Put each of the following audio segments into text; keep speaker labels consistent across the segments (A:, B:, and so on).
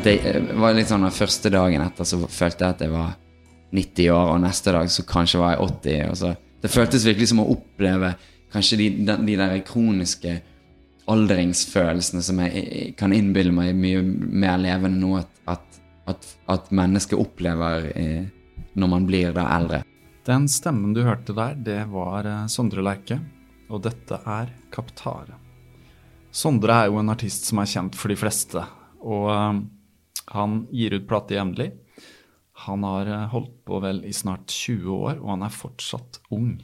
A: At jeg eh, var litt sånn den første dagen etter så følte jeg at jeg var 90 år, og neste dag så kanskje var jeg 80. Og så, det føltes virkelig som å oppleve kanskje de, de, de der kroniske aldringsfølelsene som jeg, kan innbille meg mye mer levende nå at, at, at, at mennesket opplever eh, når man blir da eldre.
B: Den stemmen du hørte der, det var eh, Sondre Lerche, og dette er Kaptare. Sondre er jo en artist som er kjent for de fleste, og han gir ut plate jevnlig. Han har eh, holdt på vel i snart 20 år, og han er fortsatt ung.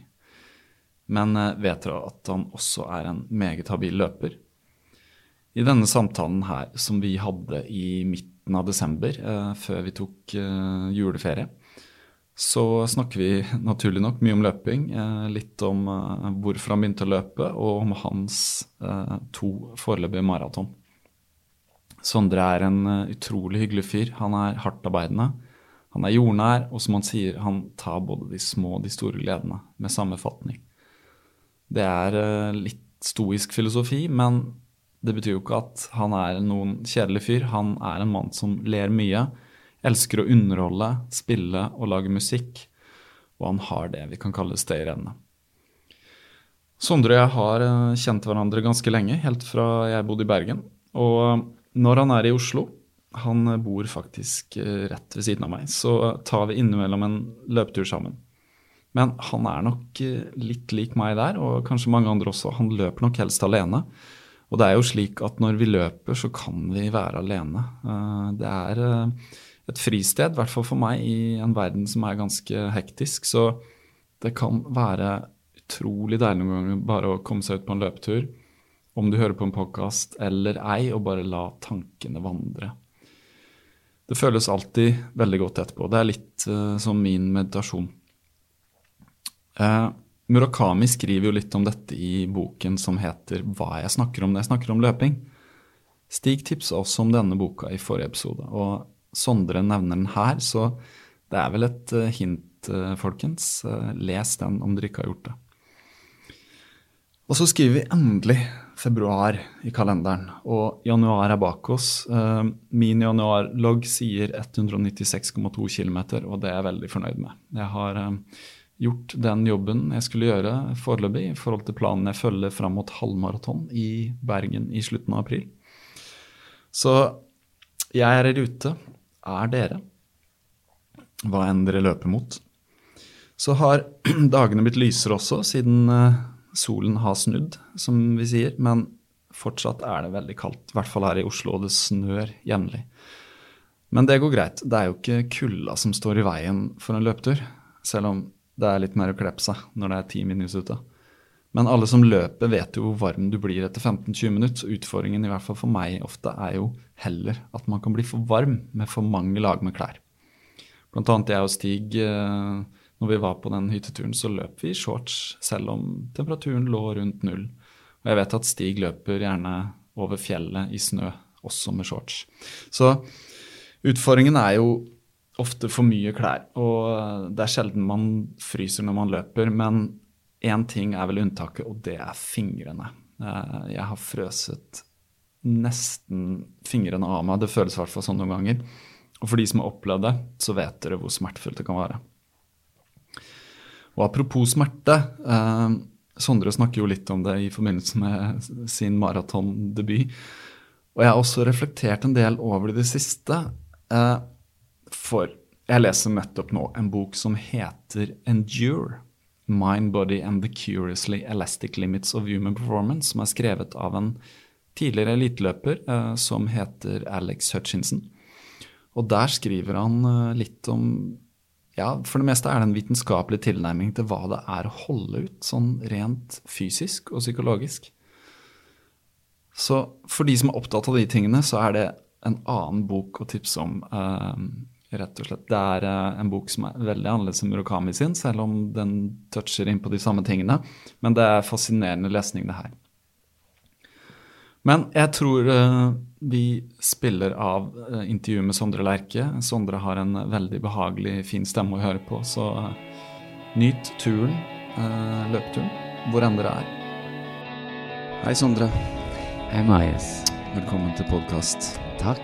B: Men eh, vet dere at han også er en meget habil løper? I denne samtalen her, som vi hadde i midten av desember, eh, før vi tok eh, juleferie, så snakker vi naturlig nok mye om løping. Eh, litt om eh, hvorfor han begynte å løpe, og om hans to foreløpige maraton. Sondre er en eh, utrolig hyggelig fyr. Han er hardtarbeidende. Han er jordnær, og som han sier, han tar både de små og de store gledene med samme fatning. Det er eh, litt stoisk filosofi, men det betyr jo ikke at han er noen kjedelig fyr. Han er en mann som ler mye, elsker å underholde, spille og lage musikk, og han har det vi kan kalle stayerevne. Sondre og jeg har eh, kjent hverandre ganske lenge, helt fra jeg bodde i Bergen. Og når han er i Oslo, han bor faktisk eh, rett ved siden av meg, så tar vi innimellom en løpetur sammen. Men han er nok eh, litt lik meg der, og kanskje mange andre også. Han løper nok helst alene. Og det er jo slik at når vi løper, så kan vi være alene. Eh, Det er et fristed, i hvert fall for meg, i en verden som er ganske hektisk. Så det kan være utrolig deilig noen ganger bare å komme seg ut på en løpetur. Om du hører på en podkast eller ei, og bare la tankene vandre. Det føles alltid veldig godt etterpå. Det er litt uh, som min meditasjon. Uh, Murakami skriver jo litt om dette i boken som heter 'Hva jeg snakker om når jeg snakker om løping'. Stig tipsa også om denne boka i forrige episode, og Sondre nevner den her, så det er vel et eh, hint, folkens. Les den om dere ikke har gjort det. Og så skriver vi endelig februar i kalenderen, og januar er bak oss. Eh, Min januarlogg sier 196,2 km, og det er jeg veldig fornøyd med. Jeg har eh, gjort den jobben jeg skulle gjøre foreløpig i forhold til planen jeg følger fram mot halvmaraton i Bergen i slutten av april. Så jeg er i rute. Er dere? Hva enn dere løper mot. Så har dagene blitt lysere også, siden eh, solen har snudd, som vi sier. Men fortsatt er det veldig kaldt, i hvert fall her i Oslo, og det snør jevnlig. Men det går greit. Det er jo ikke kulda som står i veien for en løpetur, selv om det er litt mer å kle på seg når det er ti minus ute. Men alle som løper, vet jo hvor varm du blir etter 15-20 minutter. Så utfordringen, i hvert fall for meg ofte, er jo heller at man kan bli for varm med for mange lag med klær. Blant annet jeg og Stig, eh, når vi var på den hytteturen, så løp vi i shorts selv om temperaturen lå rundt null. Og jeg vet at Stig løper gjerne over fjellet i snø, også med shorts. Så utfordringen er jo ofte for mye klær. Og det er sjelden man fryser når man løper, men én ting er vel unntaket, og det er fingrene. Eh, jeg har frøset nesten fingrene av meg. Det føles i hvert fall sånn noen ganger. Og for de som har opplevd det, så vet dere hvor smertefullt det kan være. Og apropos smerte. Eh, Sondre snakker jo litt om det i forbindelse med sin maratondebut. Og jeg har også reflektert en del over det i det siste. Eh, for jeg leser nettopp nå en bok som heter Endure. Mind, Body and the Curiously Elastic Limits of Human Performance, som er skrevet av en tidligere eliteløper eh, som heter Alex Hutchinson. Og der skriver han eh, litt om ja, For det meste er det en vitenskapelig tilnærming til hva det er å holde ut, sånn rent fysisk og psykologisk. Så for de som er opptatt av de tingene, så er det en annen bok å tipse om. Uh, rett og slett. Det er uh, en bok som er veldig annerledes enn Murakami sin, selv om den toucher inn på de samme tingene. Men det er fascinerende lesning, det her. Men jeg tror uh, vi spiller av uh, intervjuet med Sondre Lerche. Sondre har en veldig behagelig, fin stemme å høre på, så uh, nyt turen, løpeturen, hvor enn dere er. Hei, Sondre.
A: Hei, Marius.
B: Velkommen til podkast.
A: Takk.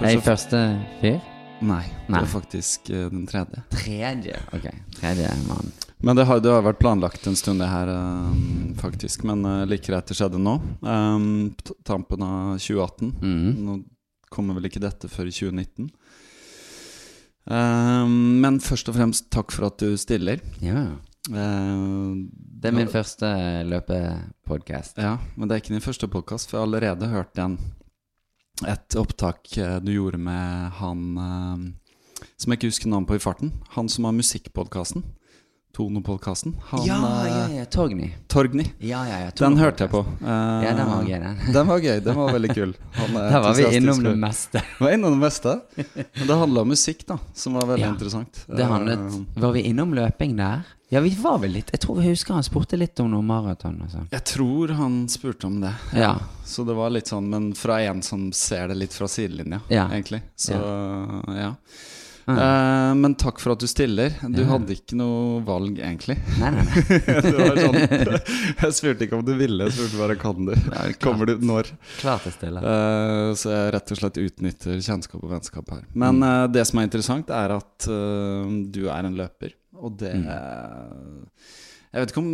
A: Hei, første fyr?
B: Nei,
A: Nei.
B: det er faktisk den tredje.
A: Tredje? Ok. Tredje mann.
B: Men det har, det har vært planlagt en stund, det her, um, faktisk. Men uh, like greit det skjedde nå. Um, tampen av 2018.
A: Mm.
B: Nå kommer vel ikke dette før i 2019. Um, men først og fremst takk for at du stiller.
A: Ja.
B: Uh,
A: Det er min første løpepodkast.
B: Ja, men det er ikke din første podkast, for jeg har allerede hørt en, et opptak eh, du gjorde med han eh, som jeg ikke husker navnet på i farten. Han som har musikkpodkasten. Tonopodkasten. Han
A: Ja, ja,
B: eh,
A: ja. Torgny.
B: Torgny.
A: Ja, ja, ja.
B: Den hørte jeg på. Uh,
A: Ja, den var gøy, den.
B: Den var gøy, den var veldig kul. Er
A: Der var vi innom det meste.
B: Var innom det meste. Men det handla om musikk, da, som var veldig
A: Ja,
B: interessant.
A: Det handlet
B: Eh,
A: Var vi innom løping der? Ja, vi var vel litt Jeg tror vi husker han spurte litt om noe maraton sånn.
B: Jeg tror han spurte om det.
A: Ja.
B: Så det var litt sånn, men fra en som ser det litt fra sidelinja,
A: Ja.
B: egentlig. Så ja.
A: Mm.
B: Eh, men takk for at du stiller. Du
A: Ja.
B: hadde ikke noe valg, egentlig.
A: Nei, nei, nei.
B: sånn Jeg spurte ikke om du ville, jeg spurte bare kan du.
A: klart.
B: Kommer du når?
A: Klart jeg stiller.
B: Uh, så jeg rett og slett utnytter kjennskap og vennskap her. Men
A: Mm.
B: uh, det som er interessant, er at eh, du er en løper. Og det
A: Mm.
B: Jeg vet ikke om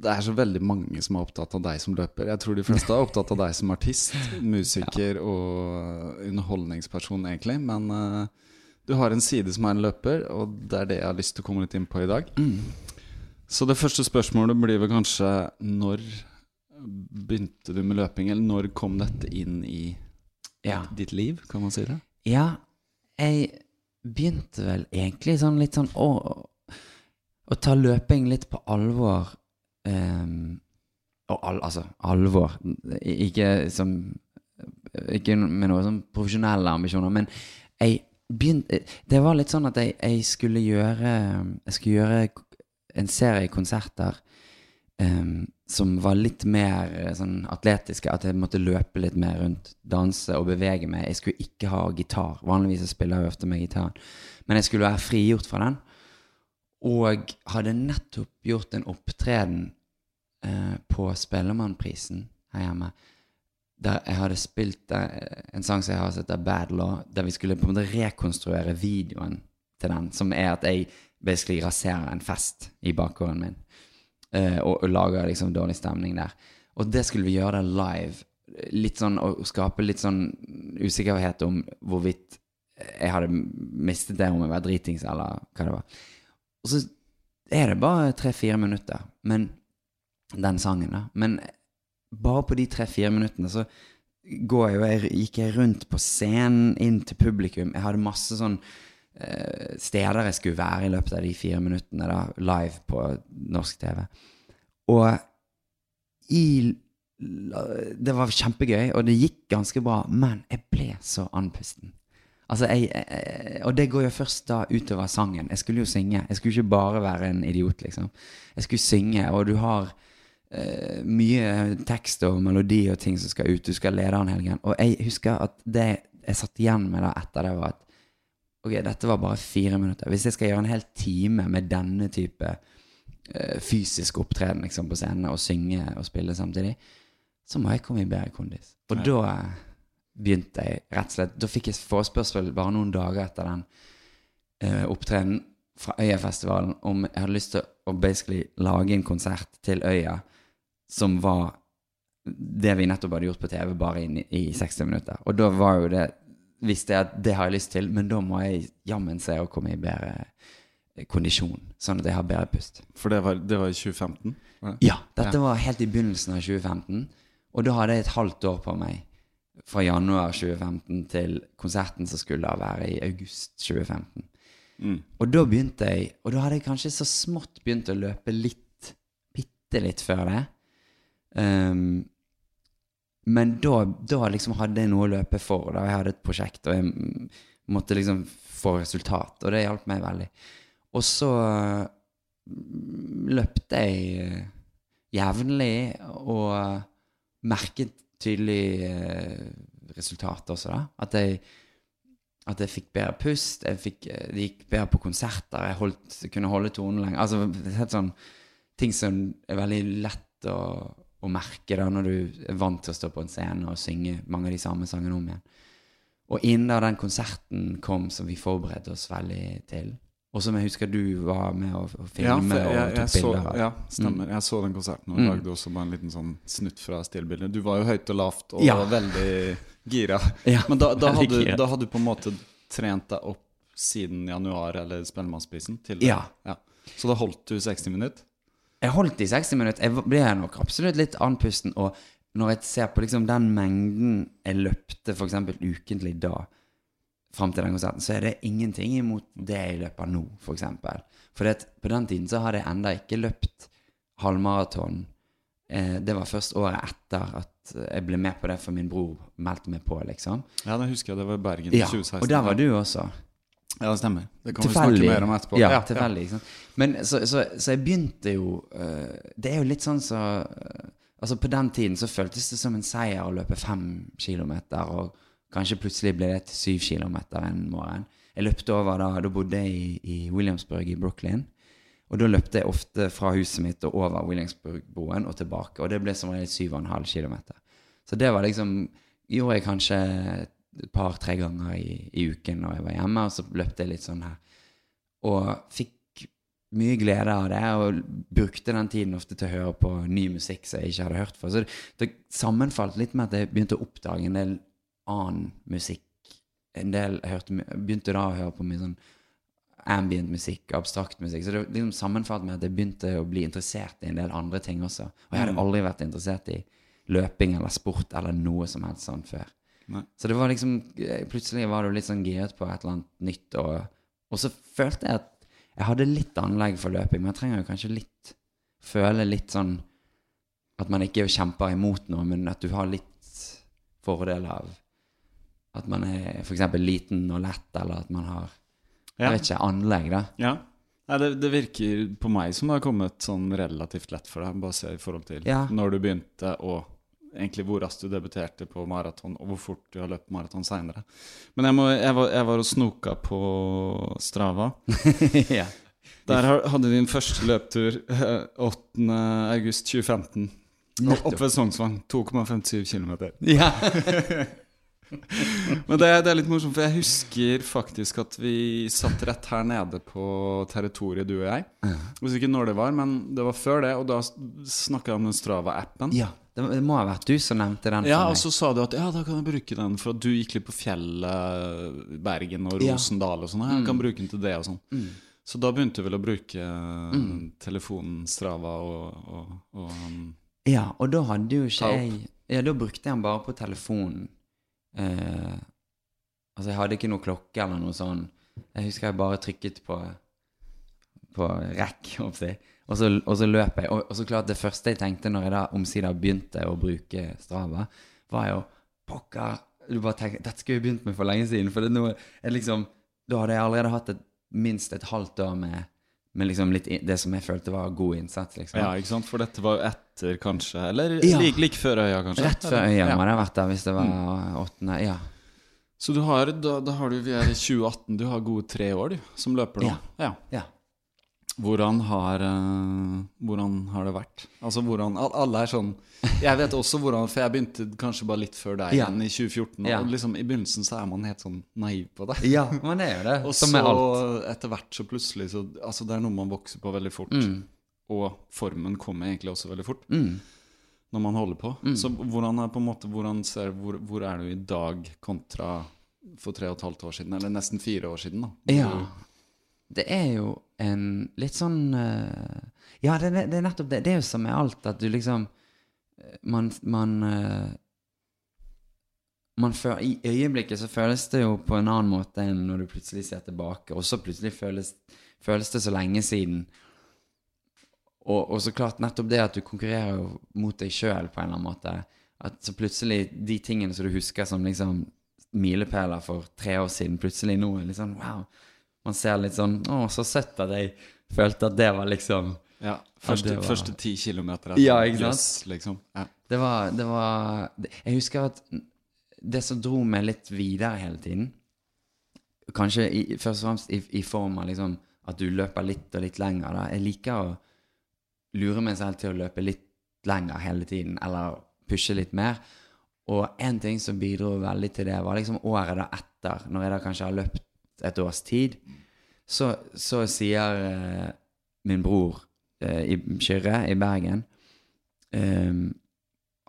B: det er så veldig mange som er opptatt av deg som løper. Jeg tror de fleste er opptatt av deg som artist, musiker og underholdningsperson, egentlig. Men eh, du har en side som er en løper, og det er det jeg har lyst til å komme litt inn på i dag.
A: Mm.
B: Så det første spørsmålet blir vel kanskje når begynte du med løping, eller når kom dette inn i
A: Ja.
B: ditt liv, kan man si det?
A: Ja, jeg begynte vel egentlig sånn litt sånn å, å ta løping litt på alvor. Um, og al, altså alvor. Ikke som Ikke med noen sånn profesjonelle ambisjoner, men jeg begynte Det var litt sånn at jeg, jeg skulle gjøre Jeg skulle gjøre en serie konserter um, som var litt mer eh, sånn atletiske. At jeg måtte løpe litt mer rundt, danse og bevege meg. Jeg skulle ikke ha gitar. Vanligvis spiller jeg ofte med gitaren. Men jeg skulle være frigjort fra den. Og hadde nettopp gjort en opptreden eh, på Spellemannprisen her hjemme. Der jeg hadde spilt eh, en sang som jeg har sett, heter Bad Law, der vi skulle på en måte rekonstruere videoen til den, som er at jeg basically raserer en fest i bakgården min. eh, og, og lager liksom dårlig stemning der. Og det skulle vi gjøre live. Litt sånn å skape litt sånn usikkerhet om hvorvidt jeg hadde mistet det om jeg var dritings, eller hva det var. Og så er det bare tre-fire minutter, men den sangen, da. Men bare på de tre-fire minuttene så jeg, jo- jeg, gikk jeg rundt på scenen inn til publikum. Jeg hadde masse sånn eh, steder jeg skulle være i løpet av de fire minuttene da, live på norsk TV. Og i Det var kjempegøy, og det gikk ganske bra, men jeg ble så andpusten. Altså, jeg, jeg, og det går jo først da utover sangen. Jeg skulle jo synge. Jeg skulle ikke bare være en idiot, liksom. Jeg skulle synge, og du har eh, mye tekst og melodi og ting som skal ut. Du skal lede den helgen. Og jeg husker at det jeg satt igjen med da etter det, var at ok, dette var bare fire minutter. Hvis jeg skal gjøre en hel time med denne type eh, fysisk opptreden liksom, på scenen, og synge og spille samtidig, så må jeg komme i bedre kondis. Og da eh, begynte jeg rett og slett Da fikk jeg forespørsel bare noen dager etter den eh, opptredenen fra Øyafestivalen om jeg hadde lyst til å basically lage en konsert til Øya som var det vi nettopp hadde gjort på TV, bare i, i 60 minutter. Og da var jo det Visste jeg at det har jeg lyst til, men da må jeg jammen se å komme i bedre eh, kondisjon, sånn at jeg har bedre pust.
B: For det var, det var i 2015? var?
A: Ja, dette var helt i begynnelsen av 2015. Og da hadde jeg et halvt år på meg fra januar 2015 til konserten som skulle da være i august 2015. Og da begynte jeg Og da hadde jeg kanskje så smått begynt å løpe litt, bitte litt før det. Ehm, men da, da liksom hadde jeg noe å løpe for. Da jeg hadde et prosjekt, og jeg måtte liksom få resultat. Og det hjalp meg veldig. Og så mm, løpte jeg eh, jevnlig og merket tydelig eh, resultat også, da. At jeg, at jeg fikk bedre pust, jeg fikk, eh, det gikk bedre på konserter, jeg holdt, kunne holde tonen lenger. Altså helt sånn ting som er veldig lett å, å merke da når du er vant til å stå på en scene og synge mange av de samme sangene om igjen. Og inn da den konserten kom som vi forberedte oss veldig til, og som jeg husker du var med å, filme
B: Ja, jeg, jeg,
A: og tok
B: så,
A: bilder av.
B: ja, stemmer. Jeg så den konserten og
A: Mm.
B: lagde også bare en liten sånn snutt fra stillbildet. Du var jo høyt og lavt og
A: Ja.
B: veldig gira.
A: Ja,
B: Men da, da, hadde, da hadde du på en måte trent deg opp siden januar eller Spellemannsprisen? Ja.
A: Ja.
B: Så da holdt du 60 minutter?
A: Jeg holdt i 60 minutter. Jeg ble nok absolutt litt andpusten. Og når jeg ser på liksom den mengden jeg løpte f.eks. ukentlig da, fram til den konserten, så er det ingenting imot det jeg løper nå, f.eks. For, eksempel. for på den tiden så hadde jeg enda ikke løpt halvmaraton. Eh, det var først året etter at jeg ble med på det, for min bror meldte meg på, liksom.
B: Ja, det husker jeg. Det var i Bergen i
A: Ja,
B: 2016.
A: og der var du også.
B: Ja, det stemmer. Det kan vi snakke mer om etterpå.
A: Ja, tilfeldig. Ja. Men så, så, så jeg begynte jo øh, Det er jo litt sånn så øh, Altså På den tiden så føltes det som en seier å løpe fem kilometer, og kanskje plutselig ble det til syv kilometer en morgen. Jeg løpte over da Da bodde jeg i, i Williamsburg i Brooklyn. Og da løpte jeg ofte fra huset mitt og over Williamsburg-broen og tilbake. Og det ble som regel syv og en halv kilometer. Så det var liksom Gjorde jeg kanskje et par-tre ganger i, i uken når jeg var hjemme, og så løpte jeg litt sånn her. Og fikk mye glede av det, og brukte den tiden ofte til å høre på ny musikk som jeg ikke hadde hørt før. Så det, det sammenfalt litt med at jeg begynte å oppdage en del annen musikk. En del, hørte, begynte da å høre på mye sånn ambient musikk, abstrakt musikk. Så det liksom sammenfalt med at jeg begynte å bli interessert i en del andre ting også. Og jeg hadde aldri vært interessert i løping eller sport eller noe som helst sånn før.
B: Nei.
A: Så det var liksom Plutselig var du litt sånn giret på et eller annet nytt, og, og så følte jeg at jeg hadde litt anlegg for løping, men jeg trenger jo kanskje litt Føle litt sånn at man ikke kjemper imot noe, men at du har litt fordel av at man er f.eks. liten og lett, eller at man har
B: Ja.
A: jeg vet ikke, anlegg, da.
B: Ja. Nei, det, det virker på meg som det har kommet sånn relativt lett for deg, bare se i forhold til
A: Ja.
B: når du begynte, og egentlig hvor raskt du debuterte på maraton, og hvor fort du har løpt maraton seinere. Men jeg, må, jeg, var, jeg var og snoka på Strava.
A: ja.
B: Der hadde din første løptur eh, 8. august 2015. Opp ved Sognsvang. 2,57 km.
A: ja.
B: Men det, det er litt morsomt, for jeg husker faktisk at vi satt rett her nede på territoriet, du og jeg. Jeg husker ikke når det var, men det var før det, og da snakka jeg om den Strava-appen.
A: ja. Det, må ha vært du som nevnte den
B: Ja, og så sa du at ja, da kan jeg bruke den, for at du gikk litt på fjellet, Bergen og Rosendal og sånn. Jeg kan bruke den til det og sånn. Så da begynte du vel å bruke
A: Mm.
B: telefonen Strava og, og, og um,
A: Ja, og da hadde jo ikke jeg Ja, da brukte jeg den bare på telefonen. Eh, altså, jeg hadde ikke noe klokke eller noe sånn. Jeg husker jeg bare trykket på På rekk, holdt jeg. Og, så, og så løp jeg. Og, og så klart, det første jeg tenkte når jeg da omsider begynte å bruke Strava, var jo Pokker, du bare tenker Dette skulle jeg begynt med for lenge siden. For det er noe, liksom, da hadde jeg allerede hatt et, minst et halvt år med, med liksom litt det som jeg følte var god innsats. liksom.
B: Ja, ikke sant? For dette var jo etter, kanskje? Eller
A: Ja.
B: like, like før øya, kanskje?
A: Rett før øya
B: Ja.
A: må det ha vært der, hvis det var åttende. Ja.
B: Så du har, da, da har du, vi er i 2018, du har gode tre år du, som løper nå.
A: Ja.
B: ja. Hvordan har, eh, hvordan har det vært? Altså hvordan, Alle er sånn Jeg vet også hvordan For jeg begynte kanskje bare litt før deg
A: Ja.
B: igjen, i 2014.
A: Ja.
B: Og liksom I begynnelsen så er man helt sånn naiv på det.
A: Ja, det er det.
B: Og
A: som
B: så etter hvert så plutselig så Altså det er noe man vokser på veldig fort.
A: Mm.
B: Og formen kommer egentlig også veldig fort
A: Mm.
B: når man holder på. Så hvordan er på en måte hvordan ser, hvor, hvor er du i dag kontra for tre og et halvt år siden? Eller nesten fire år siden, da.
A: Ja. Det er jo en litt sånn eh, Ja, det, det, er nettopp det. Det er jo som med alt, at du liksom eh, Man, man eh, man føler, I øyeblikket så føles det jo på en annen måte enn når du plutselig ser tilbake, og så plutselig føles, føles det så lenge siden. Og, og så klart nettopp det at du konkurrerer mot deg sjøl på en eller annen måte. At så plutselig de tingene som du husker som liksom milepæler for tre år siden, plutselig nå er sånn wow. Man ser litt sånn Å, så søtt at jeg følte at det var liksom
B: Ja, første,
A: var-
B: første ti kilometer.
A: Ja, ikke sant?
B: Yes, liksom. Ja.
A: Det var, det var Jeg husker at det som dro meg litt videre hele tiden Kanskje i, først og fremst i, i form av liksom at du løper litt og litt lenger. Da. Jeg liker å lure meg selv til å løpe litt lenger hele tiden, eller pushe litt mer. Og en ting som bidro veldig til det, var liksom året da etter, når jeg da kanskje har løpt et års tid, så, så sier eh, min bror eh, i Kyrre i Bergen eh,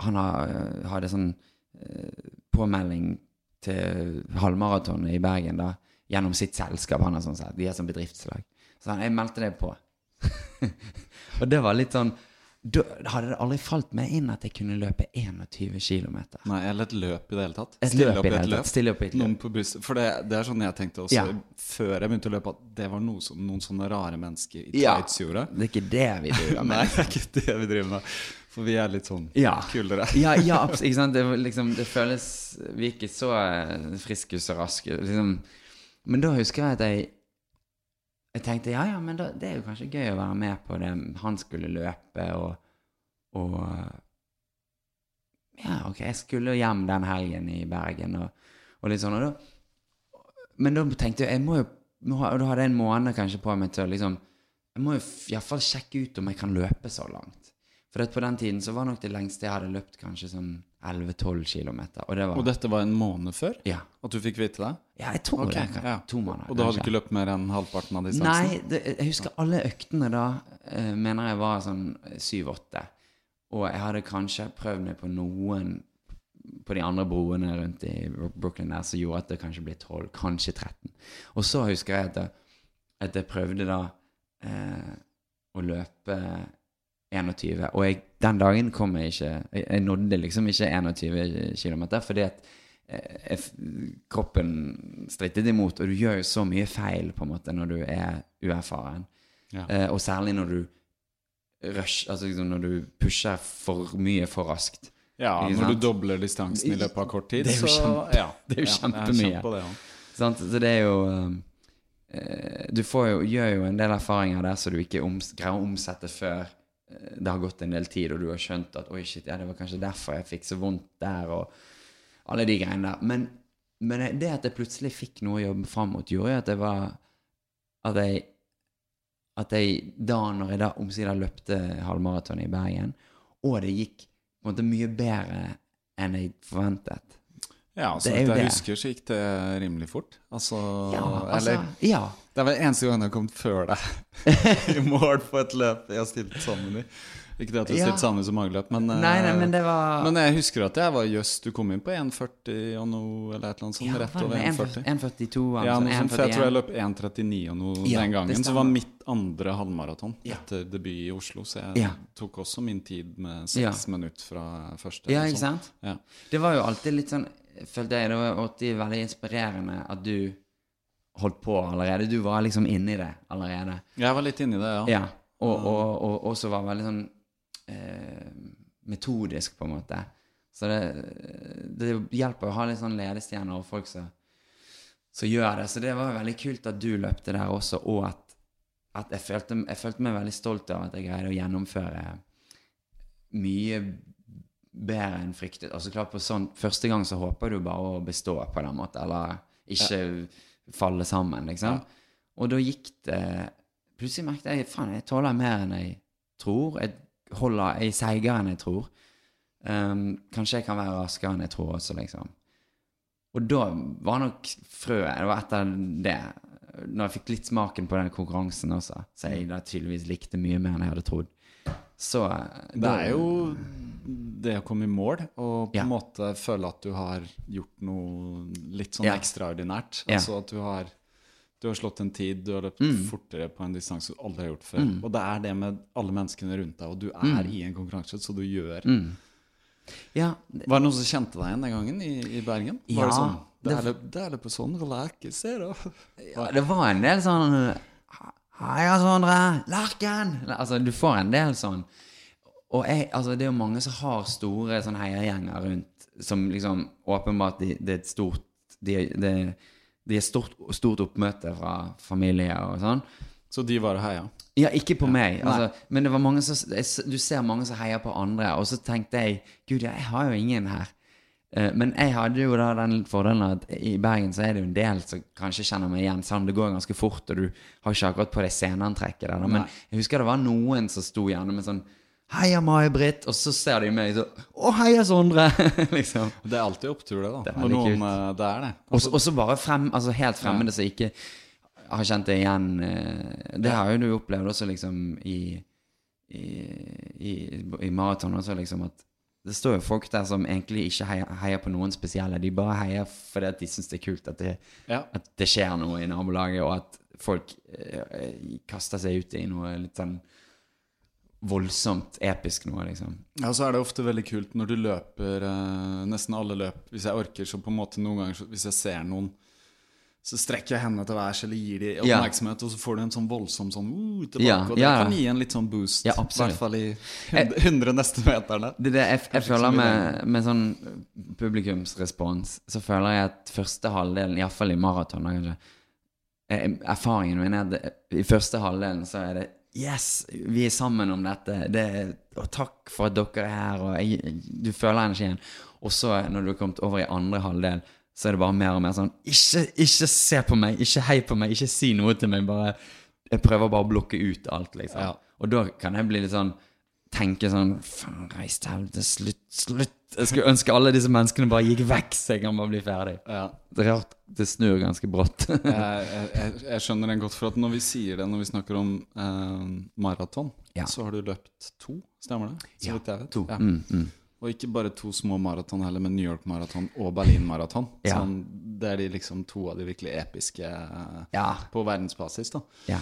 A: Han har, hadde sånn eh, påmelding til halvmaratonet i Bergen da, gjennom sitt selskap. Han har sånn sett, De har sånn bedriftslag. Så han, jeg meldte det på. og det var litt sånn Da hadde det aldri falt meg inn at jeg kunne løpe 21 km.
B: Nei, eller et løp i det hele tatt.
A: Et
B: Stille
A: løp
B: opp
A: i det hele tatt. Stille opp i et
B: Noen
A: løp.
B: på buss. For det, det er sånn jeg tenkte også
A: Ja.
B: før jeg begynte å løpe, at det var noe som noen sånne rare mennesker i
A: Ja.
B: tights gjorde.
A: Det er ikke det vi driver
B: Nei,
A: med.
B: det er ikke det vi driver med. For vi er litt sånn
A: Ja.
B: kulere.
A: ja, ja, ikke sant? Det, liksom, det føles Vi er ikke så eh, friske og så raske. Liksom. Men da husker jeg at jeg Jeg tenkte ja, ja, men da, det er jo kanskje gøy å være med på det han skulle løpe, og, og Ja, ok, jeg skulle hjem den helgen i Bergen, og, og litt sånn. Og da, men da tenkte jeg jeg må jo Og da hadde jeg en måned kanskje på meg til å liksom Jeg må jo iallfall sjekke ut om jeg kan løpe så langt. For på den tiden så var nok det lengste jeg hadde løpt, kanskje sånn 11-12 km. Og det var
B: Og dette var en måned før?
A: Ja.
B: At du fikk vite det?
A: ja, jeg tror
B: okay.
A: det.
B: ja.
A: To måneder.
B: Og da hadde du ikke løpt mer enn halvparten av distansen?
A: Nei, det, jeg husker alle øktene da eh, mener jeg var sånn syv-åtte. Og jeg hadde kanskje prøvd meg på noen på de andre broene rundt i Brooklyn der som gjorde at det kanskje ble 12, kanskje 13. Og så husker jeg at jeg, at jeg prøvde da eh, å løpe 21. Og jeg, den dagen kom jeg ikke Jeg, jeg nådde liksom ikke 21 km fordi at eh, jeg, kroppen strittet imot, og du gjør jo så mye feil på en måte når du er uerfaren.
B: Ja.
A: Eh, og særlig når du rush, altså liksom når du pusher for mye for raskt.
B: Ja, når du dobler distansen i løpet av kort tid,
A: Det er jo
B: så
A: kjempe-
B: ja,
A: det er jo kjempemye. Så det er jo um, eh, Du får jo, gjør jo en del erfaringer der som du ikke oms, greier å omsette før eh, det har gått en del tid, og du har skjønt at oi, shit, ja, det var kanskje derfor jeg fikk så vondt der, og alle de greiene der. Men, men det at jeg plutselig fikk noe å jobbe fram mot, gjorde jo at det var At jeg at jeg da, når jeg da omsider løpte halvmaraton i Bergen, og det gikk på en måte mye bedre enn jeg forventet
B: Ja, så
A: er
B: vidt jeg
A: det.
B: husker, så gikk det rimelig fort. Altså,
A: Ja, altså,
B: Eller
A: ja.
B: Det er vel eneste gang jeg har kommet før deg i mål på et løp jeg har stilt sammen i. Ikke det at du
A: Ja.
B: stilt sammen som så mange løp, men, eh,
A: Nei, nei, men det var
B: men jeg husker at jeg var jøss, du kom inn på 1,40 og noe, eller et eller annet sånt.
A: Ja,
B: rett over 1,40.
A: 1,42
B: Ja,
A: altså,
B: noe sånt, for jeg tror jeg løp 1,39 og noe
A: Ja,
B: den gangen. Så var mitt andre halvmaraton
A: Ja.
B: etter debut i Oslo, så jeg
A: Ja.
B: tok også min tid med
A: Ja.
B: seks minutter fra første.
A: Ja, ikke sant?
B: Ja.
A: Det var jo alltid litt sånn Følte jeg det var alltid veldig inspirerende at du holdt på allerede. Du var liksom inni det allerede.
B: Jeg var litt inni det, ja.
A: Ja. Og, og, og så var veldig sånn eh, metodisk, på en måte. Så det, det hjelper å ha litt sånn ledestjerner og folk som, som gjør det. Så det var veldig kult at du løpte der også, og at, at jeg, følte, jeg følte meg veldig stolt av at jeg greide å gjennomføre mye bedre enn fryktet. Altså klart på sånn, Første gang så håper du bare å bestå på den måten, eller ikke falle sammen, liksom. Og da gikk det Plutselig merket jeg faen, jeg tåler mer enn jeg tror. Jeg holder, jeg er seigere enn jeg tror. Um, kanskje jeg kan være raskere enn jeg tror også, liksom. Og da var nok frøet Det var etter det, når jeg fikk litt smaken på den konkurransen også, så jeg da tydeligvis likte mye mer enn jeg hadde trodd. Så
B: Det er jo det å komme i mål og på
A: Ja.
B: en måte føle at du har gjort noe litt sånn
A: Ja.
B: ekstraordinært.
A: Ja.
B: Altså at du har, du har slått en tid, du har løpt
A: Mm.
B: fortere på en distanse du aldri har gjort før. Og det er det med alle menneskene rundt deg, og du er i en konkurranse, så du gjør
A: Mm. Ja,
B: Var det noen som kjente deg igjen den gangen i, i Bergen? Var
A: Ja,
B: det sånn? Det
A: det-
B: er det, det er det på sånn Lerke, se da.
A: Ja, det var en del sånn Heia, Sondre! Larken! Altså, du får en del sånn. Og jeg, altså, det er jo mange som har store sånn heiagjenger rundt, som liksom åpenbart de, Det er et stort De, de, de er stort, stort oppmøte fra familie og sånn.
B: Så de var det heia.
A: Ja, ikke på meg. Altså, men det som, du ser mange som heier på andre. Og så tenkte jeg Gud, jeg har jo ingen her. Eh, Men jeg hadde jo da den fordelen at i Bergen så er det jo en del som kanskje kjenner meg igjen. Om det går ganske fort, og du har ikke akkurat på deg sceneantrekket der. Men jeg husker det var noen som sto gjerne med sånn Heia May-Britt! Og så ser de meg sånn Å, heia Sondre! liksom.
B: Det er alltid opptur, det, da.
A: Det er veldig kult.
B: eh, det er det.
A: Og så- og så bare frem, altså helt fremmede som ikke har kjent det igjen. eh, Det har jo du opplevd også liksom i, i, i, i maraton også, liksom at det står jo folk der som egentlig ikke heier, heier på noen spesielle. De bare heier fordi de syns det er kult at det,
B: Ja.
A: at det skjer noe i nabolaget, og at folk eh, kaster seg ut i noe litt sånn voldsomt episk noe, liksom.
B: Ja, så er det ofte veldig kult når du løper eh, nesten alle løp. Hvis jeg orker, så på en måte noen ganger Hvis jeg ser noen, så strekker jeg hendene til værs eller gir de
A: Ja.
B: oppmerksomhet, og så får du en sånn voldsom sånn uh, tilbake.
A: Ja,
B: og det
A: ja.
B: kan gi en litt sånn boost.
A: Ja,
B: I hvert fall i 100, 100 neste meterne.
A: Det det jeg, jeg
B: jeg
A: føler med, med sånn publikumsrespons, så føler jeg at første halvdelen, iallfall i maraton, eh, Erfaringen min er at i første halvdelen så er det Yes, vi er sammen om dette. Det og takk for at dere er her. Og jeg, du føler energien. Og så, når du har kommet over i andre halvdel, så er det bare mer og mer sånn Ikke, ikke se på meg, ikke hei på meg, ikke si noe til meg. Bare Jeg prøver bare å blokke ut alt, liksom.
B: Ja.
A: Og da kan jeg bli litt sånn Tenke sånn Faen, reis til helvete, slutt, slutt. Jeg skulle ønske alle disse menneskene bare gikk vekk, så jeg kan bare bli ferdig.
B: Ja.
A: Det er rart det snur ganske brått.
B: Jeg, jeg, jeg, skjønner den godt, for at når vi sier det når vi snakker om eh, maraton,
A: Ja.
B: så har du løpt to, stemmer det? Så
A: Ja,
B: jeg vet.
A: to.
B: Ja.
A: Mm, mm.
B: Og ikke bare to små maraton heller, men New York-maraton og Berlin-maraton.
A: Ja.
B: Sånn, det er de liksom to av de virkelig episke eh,
A: Ja.
B: på verdensbasis. da.
A: ja.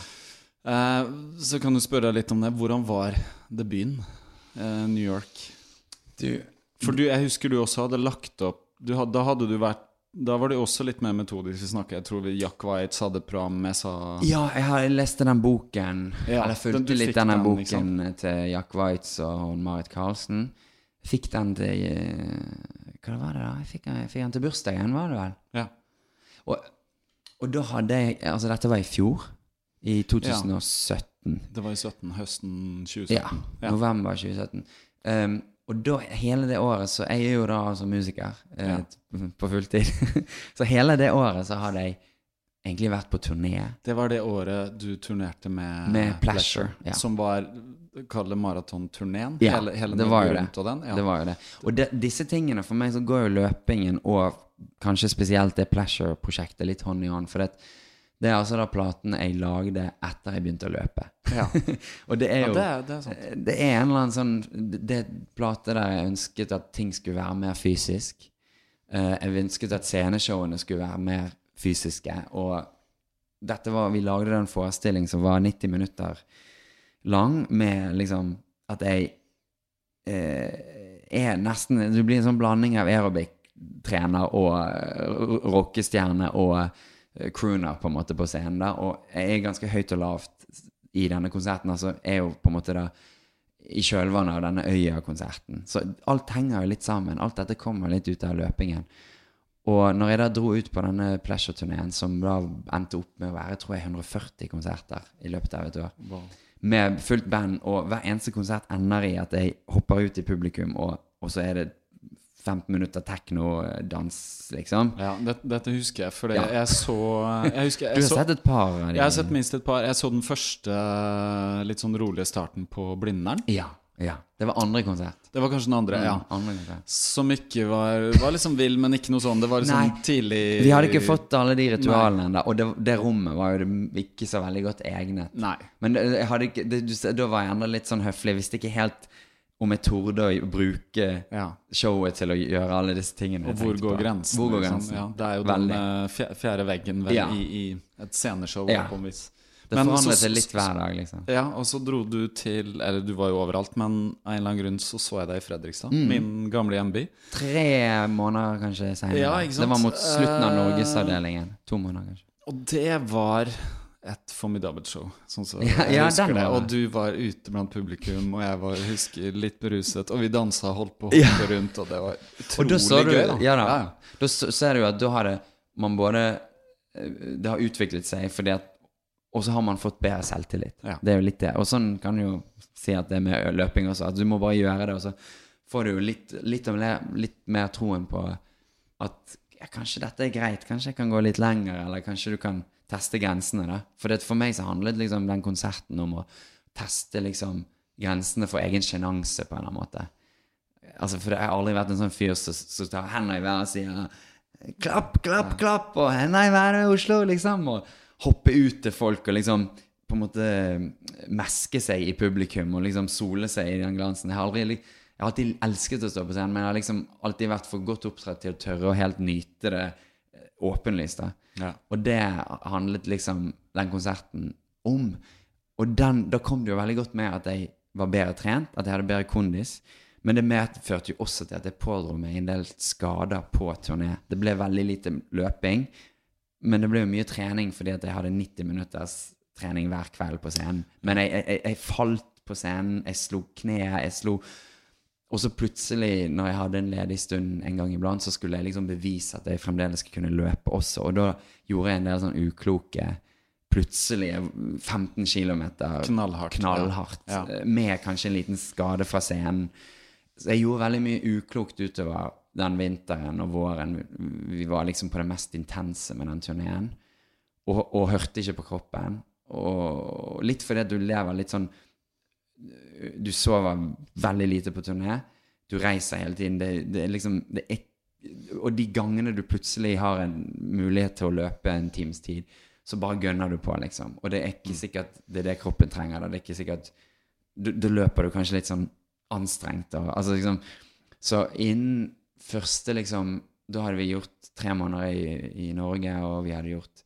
B: Eh, så kan du spørre deg litt om det. Hvordan var debuten? Eh, New York.
A: Du
B: For du, jeg husker du også hadde lagt opp du had, Da hadde du vært Da var det også litt mer metodisk å snakke. Jeg tror vi Jack Waitz hadde et program jeg sa
A: Ja, jeg har leste den boken.
B: Ja,
A: eller fulgte
B: den,
A: litt denne
B: den,
A: boken til Jack Weitz og Marit Karlsen. Fikk den til eh, Hva var det, da? Jeg fikk, jeg fikk den til bursdagen, var det vel?
B: Ja.
A: Og, og da hadde jeg Altså, dette var i fjor. I 2017.
B: Det var i 17, høsten 2017.
A: Ja, november 2017. Um, og da, hele det året, så Jeg er jo da altså musiker eh,
B: Ja.
A: på fulltid. så hele det året så hadde jeg egentlig vært på turné.
B: Det var det året du turnerte med
A: Med Pleasure, ja.
B: Som var Kall det maratonturneen?
A: Ja,
B: hele, hele
A: det var jo det.
B: den? Ja.
A: Det var jo det. Og de, disse tingene, for meg så går jo løpingen og kanskje spesielt det Pleasure-prosjektet litt hånd i hånd. For det, det er altså da platen jeg lagde etter jeg begynte å løpe.
B: Ja.
A: og det er
B: Ja,
A: jo
B: det er- det er sant.
A: det er en eller annen sånn Det er plate der jeg ønsket at ting skulle være mer fysisk. Uh, jeg ønsket at sceneshowene skulle være mer fysiske. Og dette var Vi lagde en forestilling som var 90 minutter lang, med liksom at jeg uh, er nesten Du blir en sånn blanding av aerobic-trener og uh, rockestjerne og eh, crooner på en måte på scenen. da Og jeg er ganske høyt og lavt i denne konserten. Altså er jo på en måte da i kjølvannet av denne Øya-konserten. Så alt henger jo litt sammen. Alt dette kommer litt ut av løpingen. Og når jeg da dro ut på denne Pleasure-turneen, som da endte opp med å være tror jeg, 140 konserter i løpet av et år, med fullt band, og hver eneste konsert ender i at jeg hopper ut i publikum, og, og så er det 15 minutter teknodans, liksom.
B: Ja, det, dette husker jeg, for
A: Ja.
B: jeg så jeg husker, jeg
A: Du har
B: så,
A: sett et par av de?
B: Jeg har sett minst et par. Jeg så den første litt sånn rolige starten på Blindern.
A: Ja. ja. Det var andre konsert.
B: Det var kanskje den andre, ja.
A: Mm, andre.
B: Som ikke var Var liksom vill, men ikke noe sånn. Det var liksom
A: Nei.
B: tidlig
A: Vi hadde ikke fått alle de ritualene ennå, og det, det rommet var jo ikke så veldig godt egnet.
B: Nei.
A: Men det, jeg hadde ikke, det, da var jeg enda litt sånn høflig. Visste ikke helt om jeg torde å bruke
B: Ja.
A: showet til å gjøre alle disse tingene.
B: Og hvor går grensen?
A: Hvor går
B: liksom?
A: grensen?
B: Ja, det er jo
A: Veldig.
B: den eh, fjerde veggen vel,
A: Ja.
B: i, i et sceneshow
A: Ja.
B: på en vis.
A: Det
B: Men
A: forandret seg litt hver dag, liksom.
B: Ja, og så dro du til Eller du var jo overalt, men av en eller annen grunn så så jeg deg i Fredrikstad.
A: Mm.
B: Min gamle hjemby.
A: Tre måneder kanskje senere.
B: Ja?
A: Det var mot slutten av
B: Eh,
A: Norgesavdelingen. To måneder, kanskje.
B: Og det var et formidabelt show. Sånn så
A: Ja,
B: jeg
A: ja,
B: husker det. Og du var ute blant publikum, og jeg var husker, litt beruset. Og vi dansa og holdt på å hoppe rundt, og det var utrolig gøy. Da.
A: ja da,
B: Ja, ja.
A: da ser du at da har det man både eh, Det har utviklet seg fordi at Og så har man fått bedre selvtillit.
B: Ja.
A: Det er jo litt det. Og sånn kan du jo si at det er med løping også. At du må bare gjøre det, og så får du jo litt, litt, litt mer troen på at ja, kanskje dette er greit, kanskje jeg kan gå litt lenger, eller kanskje du kan teste grensene. da. For det, for meg så handlet liksom den konserten om å teste liksom grensene for egen sjenanse på en eller annen måte. Altså, for jeg har aldri vært en sånn fyr som som tar hendene i været og sier Klapp, klapp, klapp, og hendene i været, Oslo, liksom. Og hoppe ut til folk og liksom på en måte meske seg i publikum og liksom sole seg i den glansen. Jeg har aldri jeg har alltid elsket å stå på scenen, men jeg har liksom alltid vært for godt opptrett til å tørre å helt nyte det åpenlyst. da.
B: Ja.
A: Og det handlet liksom den konserten om. Og den, da kom det jo veldig godt med at jeg var bedre trent, at jeg hadde bedre kondis. Men det medførte jo også til at jeg pådro meg en del skader på turné. Det ble veldig lite løping, men det ble jo mye trening fordi at jeg hadde 90 minutters trening hver kveld på scenen. Men jeg, jeg- jeg falt på scenen, jeg slo kneet, jeg slo Og så plutselig, når jeg hadde en ledig stund en gang iblant, så skulle jeg liksom bevise at jeg fremdeles kunne løpe også. Og da gjorde jeg en del sånn ukloke Plutselig 15 km
B: Knallhardt,
A: knallhardt
B: ja. Ja.
A: med kanskje en liten skade fra scenen. Så jeg gjorde veldig mye uklokt utover den vinteren og våren. Vi var liksom på det mest intense med den turneen. Og, og hørte ikke på kroppen. Og litt fordi du lever litt sånn Du sover veldig lite på turné. Du reiser hele tiden. Det, det er liksom det er, Og de gangene du plutselig har en mulighet til å løpe en times tid, så bare gønner du på, liksom. Og det er ikke sikkert det er det kroppen trenger. Da. Det er ikke sikkert Da løper du kanskje litt sånn anstrengt. Og, altså, liksom, så innen første liksom Da hadde vi gjort tre måneder i, i Norge, og vi hadde gjort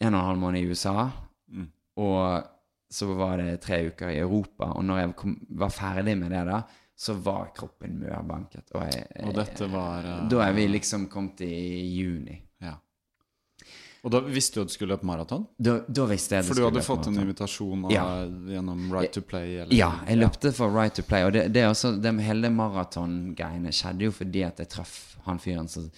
A: en og en halv måned i USA.
B: Mm.
A: Og så var det tre uker i Europa. Og når jeg kom, var ferdig med det, da, så var kroppen mørbanket. Og, jeg,
B: Og dette var uh,
A: da er vi liksom kommet i juni.
B: ja. Og da visste du at du skulle løpe maraton?
A: Da, da visste jeg det
B: For du hadde fått en invitasjon av,
A: Ja.
B: gjennom Right to Play? Eller,
A: Ja, jeg løpte for Right to Play. Og det, det er også, det hele maratongreiene skjedde jo fordi at jeg traff han fyren som,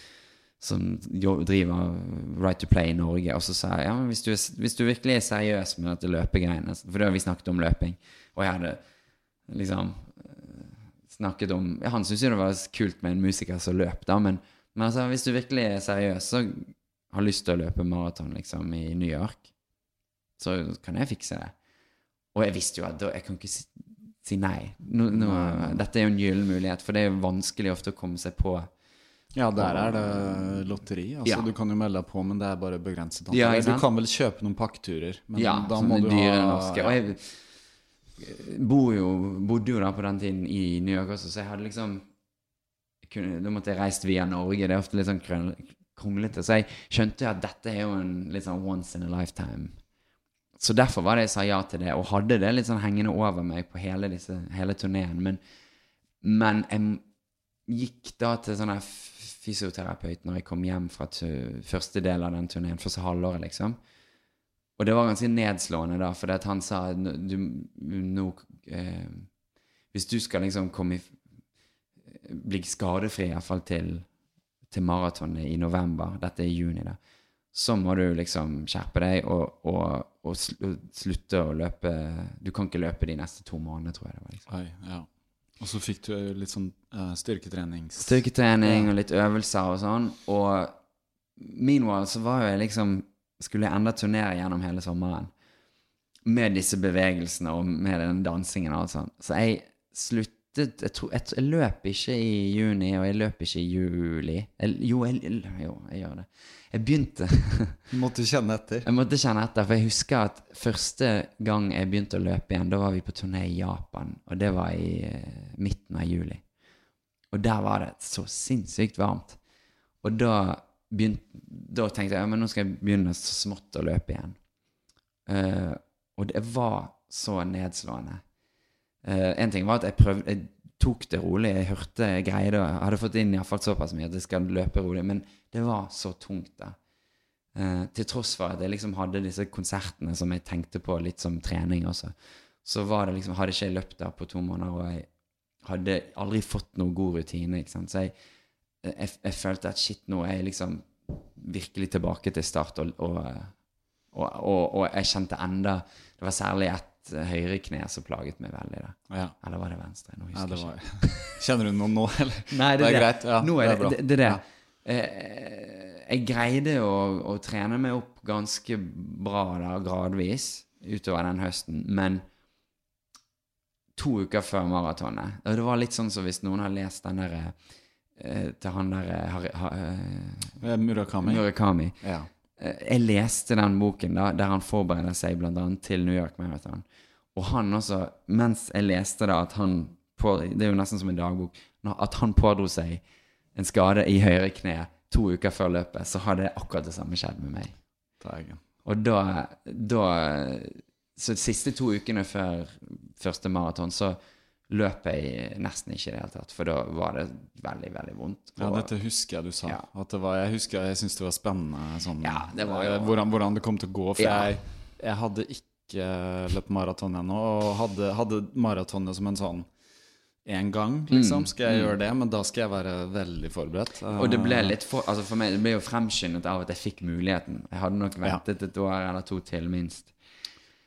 A: som driver Right to Play i Norge. Og så sa jeg ja, men hvis du, hvis du virkelig er seriøs med dette løpegreiene For da har vi snakket om løping. Og jeg hadde liksom eh, snakket om ja, Han syntes jo det var kult med en musiker som løp, da, men, men altså, hvis du virkelig er seriøs, så har lyst til å løpe maraton liksom, i New York, så kan jeg fikse det. Og jeg visste jo at da, jeg kan ikke si, si nei. Nå, nå, dette er jo en gyllen mulighet, for det er jo vanskelig ofte å komme seg på.
B: Ja, der er det lotteri. Altså,
A: Ja.
B: Du kan jo melde deg på, men det er bare begrenset. antall.
A: Ja,
B: du kan vel kjøpe noen pakketurer, men
A: ja,
B: da må du
A: dyre
B: ha
A: norske. Og jeg bor jo, bodde jo da på den tiden i New York også, så jeg hadde liksom kunne, Da måtte jeg reist via Norge. Det er ofte litt sånn kronglete. Så jeg skjønte at dette er jo en litt sånn once in a lifetime. Så derfor var det jeg sa ja til det, og hadde det litt sånn hengende over meg på hele, disse, hele turneen. Men, men jeg gikk da til sånn her f- fysioterapeut når jeg kom hjem fra første del av den turneen, første halvåret, liksom. Og det var ganske nedslående, da, for han sa du nå eh, Hvis du skal liksom komme i Bli skadefri, iallfall til, til maratonet i november, dette er i juni, da, så må du liksom skjerpe deg og, og og slutte å løpe Du kan ikke løpe de neste to månedene, tror jeg det var. liksom.
B: Oi, ja. Og så fikk du litt sånn uh, styrketrening?
A: Styrketrening og litt øvelser og sånn. Og meanwhile så var jo jeg liksom Skulle jeg enda turnere gjennom hele sommeren. Med disse bevegelsene og med den dansingen og alt sånt. Så jeg sluttet jeg, tror, jeg, jeg løper ikke i juni, og jeg løper ikke i juli. Jeg, jo, jo, jeg gjør det. Jeg begynte
B: Du måtte kjenne etter.
A: Jeg måtte kjenne etter, for jeg husker at første gang jeg begynte å løpe igjen, da var vi på turné i Japan, og det var i eh, midten av juli. Og der var det så sinnssykt varmt. Og da, begynte, da tenkte jeg ja, men nå skal jeg begynne så smått å løpe igjen. Uh, og det var så nedslående. Eh, en ting var at jeg prøvde Jeg tok det rolig. Jeg hørte jeg greide Jeg hadde fått inn i hvert fall såpass mye at jeg skal løpe rolig. Men det var så tungt, da. Eh, til tross for at jeg liksom hadde disse konsertene som jeg tenkte på litt som trening også. Så var det liksom, hadde ikke jeg løpt der på to måneder, og jeg hadde aldri fått noe god rutine. ikke sant? Så jeg, jeg, jeg følte at shit, nå er jeg liksom virkelig tilbake til start. Og, og, og, og, jeg kjente enda Det var særlig ett høyrekne som plaget meg veldig. da.
B: Ja.
A: Eller var det venstre? Nå
B: ja,
A: husker jeg ikke.
B: Kjenner du noe nå, eller?
A: Nei, det,
B: det er
A: det.
B: greit. Ja,
A: Nå er det det. det, det.
B: Ja.
A: Eh, jeg greide å, å trene meg opp ganske bra da, gradvis utover den høsten, men to uker før maratonet det var litt sånn som hvis noen har lest den der eh, til han der eh, Har- har- eh,
B: Eh, Murakami.
A: Murakami.
B: Ja.
A: Eh, Jeg leste den boken da, der han forbereder seg annet til New York Marathon. Og han også, mens jeg leste det, at han på, Det er jo nesten som en dagbok. At han pådro seg en skade i høyre kne to uker før løpet, så hadde akkurat det samme skjedd med meg.
B: Dægen.
A: Og da, da Så de siste to ukene før første maraton så løp jeg nesten ikke i det hele tatt, for da var det veldig, veldig vondt.
B: Ja, dette husker jeg du sa.
A: Ja.
B: Var, jeg husker jeg syntes det var spennende sånn,
A: Ja, det var jo-
B: eh, hvordan, hvordan det kom til å gå. For
A: Ja.
B: jeg, jeg hadde ikke løpt maraton ennå, og hadde, hadde maratonet som en sånn én gang, liksom. Skal jeg gjøre det? Men da skal jeg være veldig forberedt.
A: Mm. Og det ble litt for, altså for meg, det ble jo fremskyndet av at jeg fikk muligheten. Jeg hadde nok ventet et år eller to til, minst.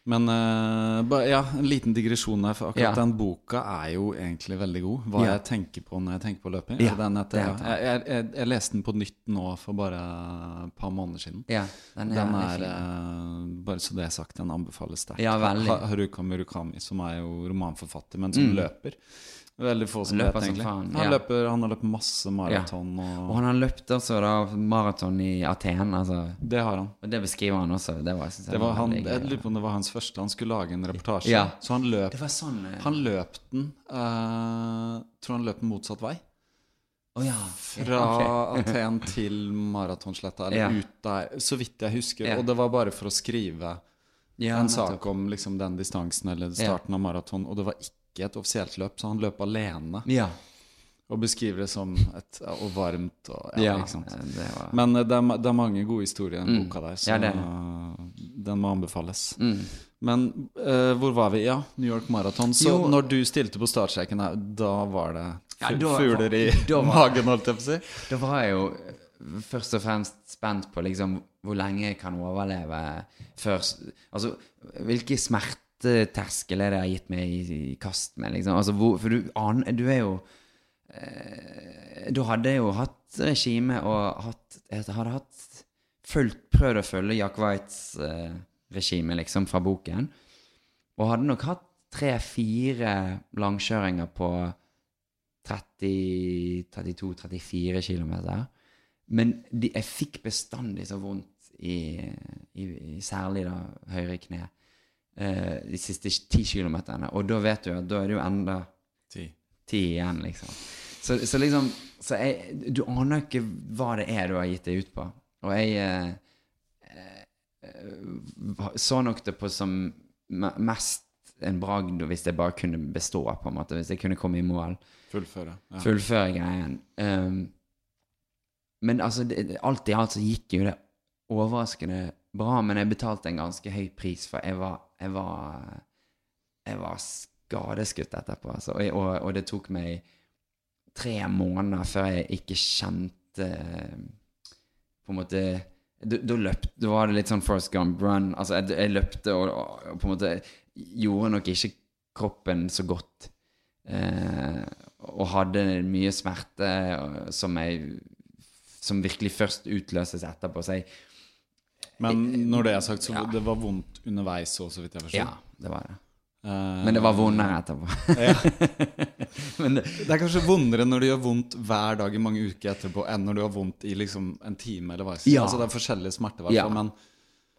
B: Men uh, ja, en liten digresjon der, for akkurat
A: Ja.
B: den boka er jo egentlig veldig god. Hva
A: Ja.
B: jeg tenker på når jeg tenker på løping.
A: Ja,
B: Er
A: det
B: jeg, jeg, jeg, jeg leste den på nytt nå for bare et par måneder siden.
A: Ja, den
B: Den er, eh, bare så det er sagt, den anbefales sterkt.
A: Ja,
B: Haruka Murukami, som er jo romanforfatter, men som
A: Mm.
B: løper. Veldig få som
A: løper
B: vet, egentlig.
A: faen,
B: Han,
A: ja.
B: løper, han har løpt masse maraton,
A: Og
B: og
A: han har løpt altså da maraton i Aten, altså.
B: det har han.
A: Og det beskriver han også. Det var, jeg
B: Det var han,
A: veldig
B: jeg lurer på om det var hans første. Han skulle lage en reportasje.
A: Ja.
B: Så han løp
A: Det var sånn eh,
B: Han løp den uh, Tror han løp den motsatt vei.
A: Oh, ja.
B: Fra
A: okay.
B: Aten til Maratonsletta, eller
A: Ja.
B: ut der, så vidt jeg husker.
A: Ja.
B: Og det var bare for å skrive
A: Ja,
B: en sak om liksom, den distansen, eller starten av maraton. Og det var ikke et offisielt løp, så han løp alene.
A: Ja.
B: Og beskriver det som et Og varmt og ja,
A: Ja,
B: ikke
A: det var
B: Men eh, det er, det er mange gode historier i den
A: Mm.
B: boka der, så
A: det er
B: den må anbefales.
A: mm.
B: Men uh, hvor var vi? Ja, New York Marathon. Så
A: Jo.
B: når du stilte på startstreken her, da var det fugler i magen, holdt jeg på å si?
A: Da var jeg jo først og fremst spent på liksom hvor lenge jeg kan overleve før Altså, hvilke smerteterskel er det jeg har gitt meg i, i kast med, liksom? Altså, hvor, for du aner Du er jo eh, Da hadde jo hatt regime og hatt Jeg hadde hatt fulgt, prøvd å følge Jack Whites eh, regime, liksom, fra boken. Og hadde nok hatt tre-fire langkjøringer på 30-32-34 km. Men de, jeg fikk bestandig så vondt i, i, i særlig da høyre kne eh, de siste ti kilometerne. Og da vet du at da er det jo enda
B: Ti.
A: ti igjen, liksom. Så, så liksom så jeg, Du aner ikke hva det er du har gitt deg ut på. Og jeg eh, eh, så nok det på som mest en bragd hvis jeg bare kunne bestå, på en måte. Hvis jeg kunne komme i mål.
B: Fullføre. Ja.
A: Fullføre greien. Um, men altså, det- alt i alt så gikk jo det overraskende bra, men jeg betalte en ganske høy pris, for jeg var, jeg var, jeg var skadeskutt etterpå. Altså. Og, og, og det tok meg tre måneder før jeg ikke kjente På en måte Da, var det litt sånn First Gump run. Altså, jeg, jeg løpte og, og, på en måte gjorde nok ikke kroppen så godt. Eh, og hadde mye smerte som jeg Som virkelig først utløses etterpå. Så jeg
B: Men når det er sagt, så
A: Ja.
B: det var vondt underveis òg, så vidt jeg forstår.
A: Ja, det var det.
B: Uh,
A: Men det var vondere etterpå. Men det,
B: Det er kanskje vondere når det gjør vondt hver dag i mange uker etterpå, enn når du har vondt i liksom en time eller hva.
A: Ja.
B: Altså, det er forskjellige smerter, i hvert
A: Ja.
B: fall.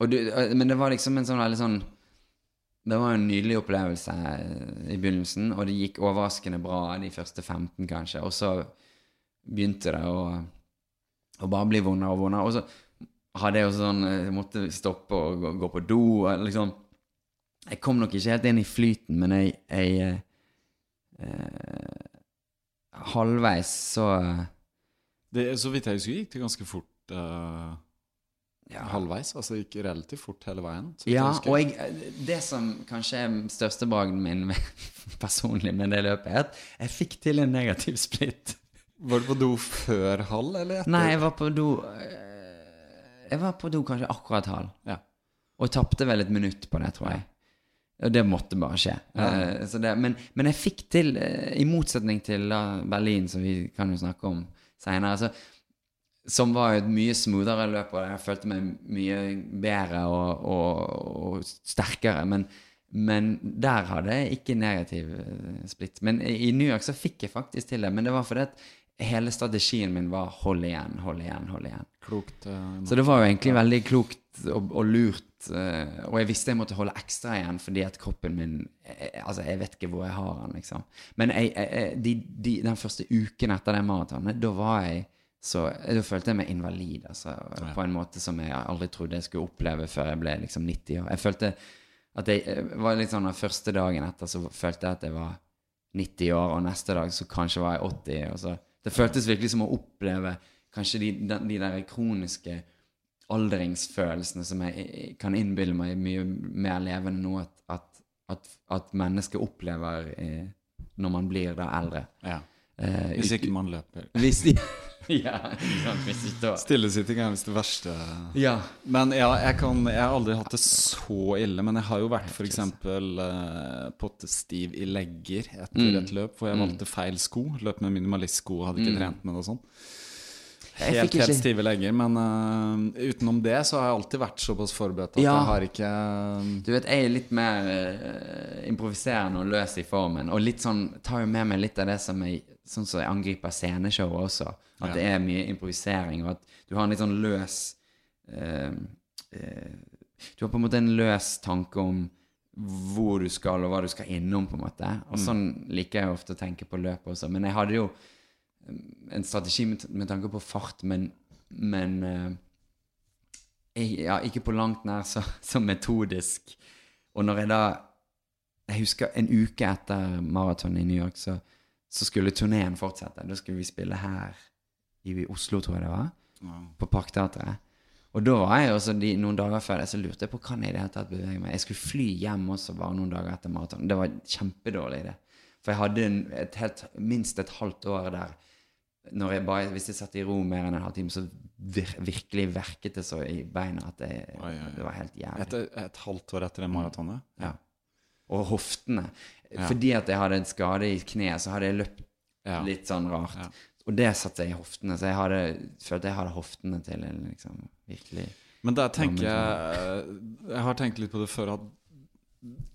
A: Du, men det var liksom en sånn veldig sånn Det var en nydelig opplevelse i begynnelsen, og det gikk overraskende bra de første 15, kanskje. Og så begynte det å, å bare bli vondere og vondere. Og så hadde jeg jo sånn Jeg måtte stoppe og gå, gå på do. og Liksom. Jeg kom nok ikke helt inn i flyten, men jeg, jeg eh, Halvveis så
B: det, så vidt jeg husker, gikk det ganske fort eh,
A: ja,
B: halvveis. Altså det gikk relativt fort hele veien.
A: Ja, og jeg, det som kanskje er største bragden min personlig med det løpet, er at jeg fikk til en negativ splitt.
B: Var du på do før halv, eller etter?
A: Nei, jeg var på do eh, Jeg var på do kanskje akkurat halv.
B: Ja.
A: Og tapte vel et minutt på det, tror jeg. Og det måtte bare skje. Uh, så det, men, men jeg fikk til, uh, i motsetning til uh, Berlin, som vi kan jo snakke om seinere, altså, som var et mye smoothere løp, og jeg følte meg mye bedre og, og, og sterkere. Men, men der hadde jeg ikke negativ eh, splitt. Men i i New York så fikk jeg faktisk til det. Men det var fordi at hele strategien min var hold igjen, hold igjen, hold igjen.
B: Klokt. Uh,
A: Så det var jo egentlig veldig klokt og, og lurt. Uh, og jeg visste jeg måtte holde ekstra igjen fordi at kroppen min jeg, Altså, jeg vet ikke hvor jeg har den, liksom. Men jeg, jeg, de, de, den første uken etter det maratonet, da var jeg så Da følte jeg meg invalid, altså. På en måte som jeg aldri trodde jeg skulle oppleve før jeg ble liksom 90 år. Jeg følte at jeg eh, var litt sånn den første dagen etter så følte jeg at jeg var 90 år, og neste dag så kanskje var jeg 80. Og så, det føltes virkelig som å oppleve kanskje de, de, de der kroniske aldringsfølelsene som jeg kan innbille meg mye mer levende nå at, at, at, at mennesket opplever eh, når man blir da eldre.
B: Ja.
A: Eh,
B: Hvis ikke man løper.
A: Hvis Ja,
B: Stillesitting er visst det verste.
A: Ja.
B: Men ja, jeg, kan, jeg har aldri hatt det så ille. Men jeg har jo vært f.eks. Uh, pottestiv i legger etter
A: Mm.
B: et løp hvor jeg valgte feil sko. Løp med minimalistsko hadde ikke trent med det og sånn. Helt, helt stive legger. Men uh, utenom det så har jeg alltid vært såpass forberedt at
A: Ja.
B: jeg har ikke
A: Du vet, jeg er litt mer uh, improviserende og løs i formen. Og litt sånn, tar jo med meg litt av det som jeg Sånn som jeg angriper sceneshowet også. At
B: Ja.
A: det er mye improvisering, og at du har en litt sånn løs eh, eh, Du har på en måte en løs tanke om hvor du skal, og hva du skal innom, på en måte. Og sånn liker jeg ofte å tenke på løpet også. Men jeg hadde jo eh, en strategi med, med tanke på fart, men, men eh, jeg, ja, ikke på langt nær så, så metodisk. Og når jeg da Jeg husker en uke etter maratonet i New York, så, så skulle turneen fortsette. Da skulle vi spille her i Oslo, tror jeg det var. På Parkteatret. Og da var jeg også de, noen dager før det, så lurte jeg på kan jeg i det hele tatt bevege meg. Jeg skulle fly hjem også bare noen dager etter maraton. Det var kjempedårlig det. For jeg hadde en, et helt, minst et halvt år der når jeg bare, Hvis jeg satt i ro mer enn en halvtime, så vir, virkelig verket det så i beina at det,
B: Oi, oi, oi.
A: det var helt jævlig.
B: et, et halvt år etter det maratonet.
A: Ja. Og hoftene.
B: Ja.
A: Fordi at jeg hadde en skade i kneet, så hadde jeg løpt
B: Ja.
A: litt sånn rart.
B: Ja.
A: Og det satte jeg i hoftene, så jeg hadde, følte jeg hadde hoftene til liksom virkelig
B: Men der tenker jeg Jeg har tenkt litt på det før at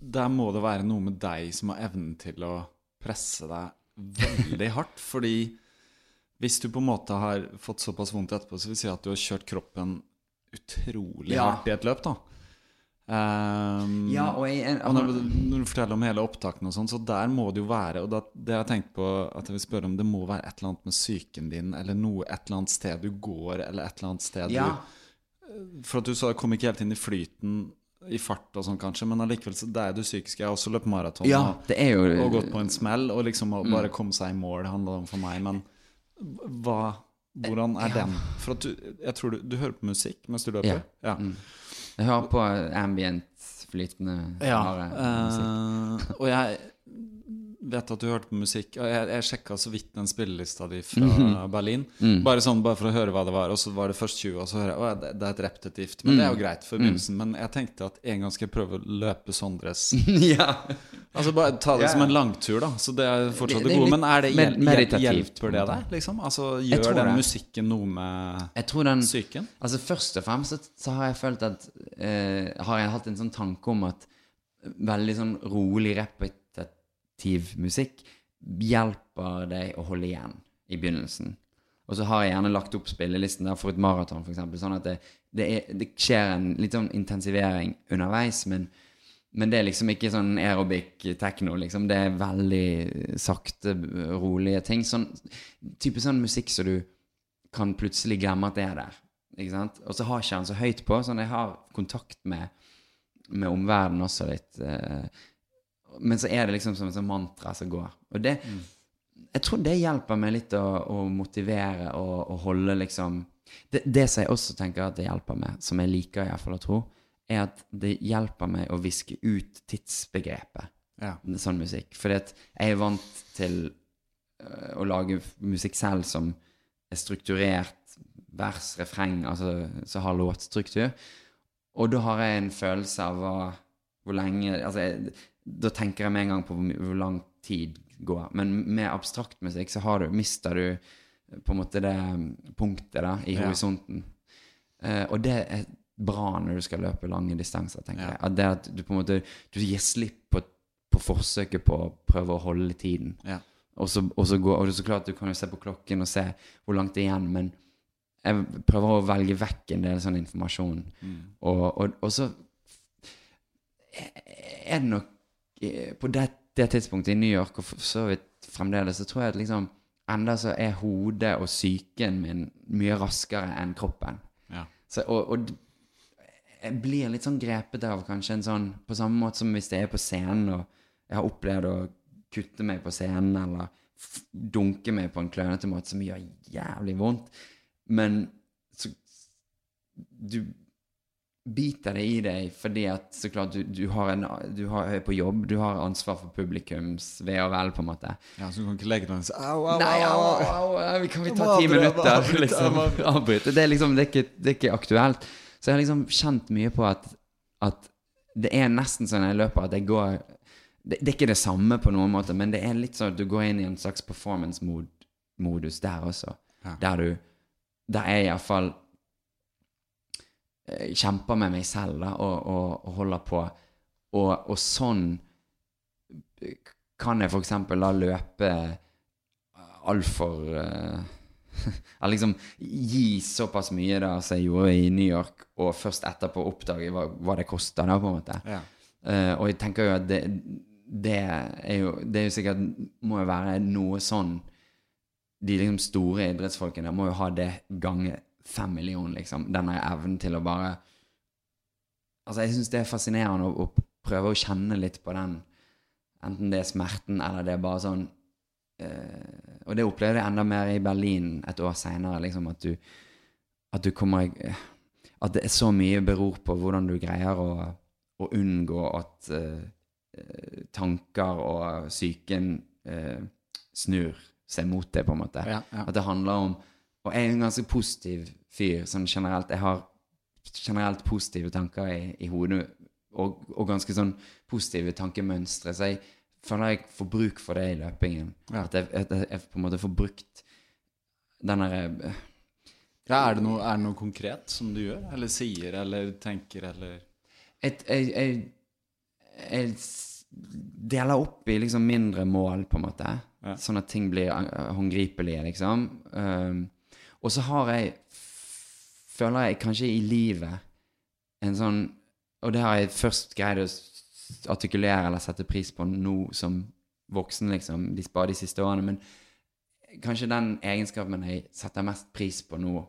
B: der må det være noe med deg som har evnen til å presse deg veldig hardt. Fordi hvis du på en måte har fått såpass vondt etterpå, så vil si at du har kjørt kroppen utrolig
A: Ja.
B: hardt i et løp, da. Ehm,
A: Ja, og jeg,
B: og når, når du forteller om hele opptakene og sånn, så der må det jo være Og da, det jeg tenkt på at jeg vil spørre om det må være et eller annet med psyken din, eller noe et eller annet sted du går, eller et eller annet sted
A: Ja.
B: du For at du sa kom ikke helt inn i flyten i fart og sånn, kanskje, men allikevel så det er du psykisk. Jeg har også løpt maraton
A: Ja, jo Mm.
B: og gått på en smell, og liksom å bare komme seg i mål handler det om for meg. Men hva Hvordan er
A: Ja.
B: den? For at du, jeg tror du, du hører på musikk mens du løper?
A: Ja. Mm. Jeg hører på ambient, flytende
B: Ja.
A: bare musikk.
B: Uh, og jeg vet at du hørte på musikk. Og jeg, jeg sjekka så vidt den spillelista di fra
A: Mhm.
B: Berlin.
A: Mm.
B: Bare sånn, bare for å høre hva det var. Og så var det først 20, og så hører jeg å, det, det er et repetitivt. Men det er jo
A: Mm.
B: greit for begynnelsen. Men jeg tenkte at en gang skal jeg prøve å løpe Sondres
A: ja.
B: Altså bare ta det
A: Ja,
B: som en langtur, da. Så det er fortsatt
A: Det-
B: det,
A: er
B: gode. Men er det,
A: med-
B: hjel hjel
A: meditativt,
B: hjelper det
A: der?
B: deg, liksom? Altså gjør den musikken noe med
A: Jeg tror den
B: psyken?
A: Altså Først og fremst så, så har jeg følt at eh, Har jeg hatt en sånn tanke om at veldig sånn rolig, repetitiv musikk hjelper deg å holde igjen i begynnelsen. Og så har jeg gjerne lagt opp spillelisten der for et maraton, f.eks. Sånn at det, det, er, det skjer en litt sånn intensivering underveis, men, men det er liksom ikke sånn aerobic techno, liksom. Det er veldig sakte, rolige ting. Sånn type sånn musikk som du kan plutselig glemme at det er der. Ikke sant? Og så har ikke han så høyt på, sånn jeg har kontakt med, med omverdenen også litt. Eh, men så er det liksom som et mantra som går. Og det Jeg tror det hjelper meg litt å, å motivere og, og holde liksom det, det som jeg også tenker at det hjelper meg, som jeg liker iallfall å tro, er at det hjelper meg å viske ut tidsbegrepet
B: Ja.
A: sånn musikk. At jeg er vant til øh, å lage musikk selv som er strukturert, vers, refreng, altså som har låtstruktur. Og da har jeg en følelse av hva, hvor lenge Altså, jeg, da tenker jeg med en gang på hvor, lang tid går. Men med abstrakt musikk så har du, mister du på en måte det punktet da, i
B: Ja.
A: horisonten. Uh, og det er bra når du skal løpe lange distanser, tenker
B: Ja.
A: jeg. At det at du på en måte du gir slipp på, på forsøket på å prøve å holde tiden.
B: Ja.
A: Og så, og så går, og så klart du kan jo se på klokken og se hvor langt det er igjen, men jeg prøver å velge vekk en del sånn informasjon. Og, og, og så er det nok eh, På det, det tidspunktet i New York, og for så vidt fremdeles, så tror jeg at liksom enda så er hodet og psyken min mye raskere enn kroppen.
B: Ja.
A: Så, og, og jeg blir litt sånn grepet av kanskje en sånn På samme måte som hvis jeg er på scenen og jeg har opplevd å kutte meg på scenen eller dunke meg på en klønete måte som gjør jævlig vondt. Men så Du biter det i deg fordi at så klart du, du, har en, du har, er på jobb, du har ansvar for publikums ve og vel, på en måte.
B: ja, så du kan ikke legge deg si au, au,
A: Nei,
B: au,
A: au,
B: au.
A: kan vi ta ti minutter? Liksom, avbryte. Det er liksom, det er ikke, det er ikke aktuelt. Så jeg har liksom kjent mye på at, at det er nesten sånn jeg løper at jeg går det, det er ikke det samme på noen måte, men det er litt sånn at du går inn i en slags performance-modus der også.
B: Ja.
A: Der du Der er iallfall kjemper med meg selv da, og, og, og holder på. Og, og sånn kan jeg eksempel da løpe altfor Eller liksom gi såpass mye da som jeg gjorde i New York, og først etterpå oppdage hva, hva det koster, da, på en måte.
B: Ja.
A: Uh, og jeg tenker jo at det, det er jo Det er jo sikkert Må jo være noe sånn De liksom store idrettsfolkene må jo ha det ganger fem millioner, liksom. Denne evnen til å bare Altså, jeg syns det er fascinerende å, å prøve å kjenne litt på den, enten det er smerten eller det er bare sånn eh, Og det opplevde jeg enda mer i Berlin et år seinere, liksom, at du At du kommer At det er så mye beror på hvordan du greier å, å unngå at eh, tanker og psyken eh, snur seg mot det, på en måte.
B: Ja, ja.
A: At det handler om Og jeg er en ganske positiv fyr sånn generelt. Jeg har generelt positive tanker i, i hodet, og, og ganske sånn positive tankemønstre. Så jeg føler jeg får bruk for det i løpingen.
B: Ja.
A: At, jeg, at jeg på en måte får brukt den derre eh,
B: Ja, er, det noe, er det noe konkret som du gjør? Eller sier, eller tenker, eller
A: jeg, jeg, jeg deler opp i liksom mindre mål, på en måte.
B: Ja.
A: Sånn at ting blir eh, håndgripelige, liksom. Um, og så har jeg Føler jeg kanskje i livet en sånn Og det har jeg først greid å artikulere eller sette pris på nå som voksen, liksom, de, bare de siste årene. Men kanskje den egenskapen jeg setter mest pris på nå,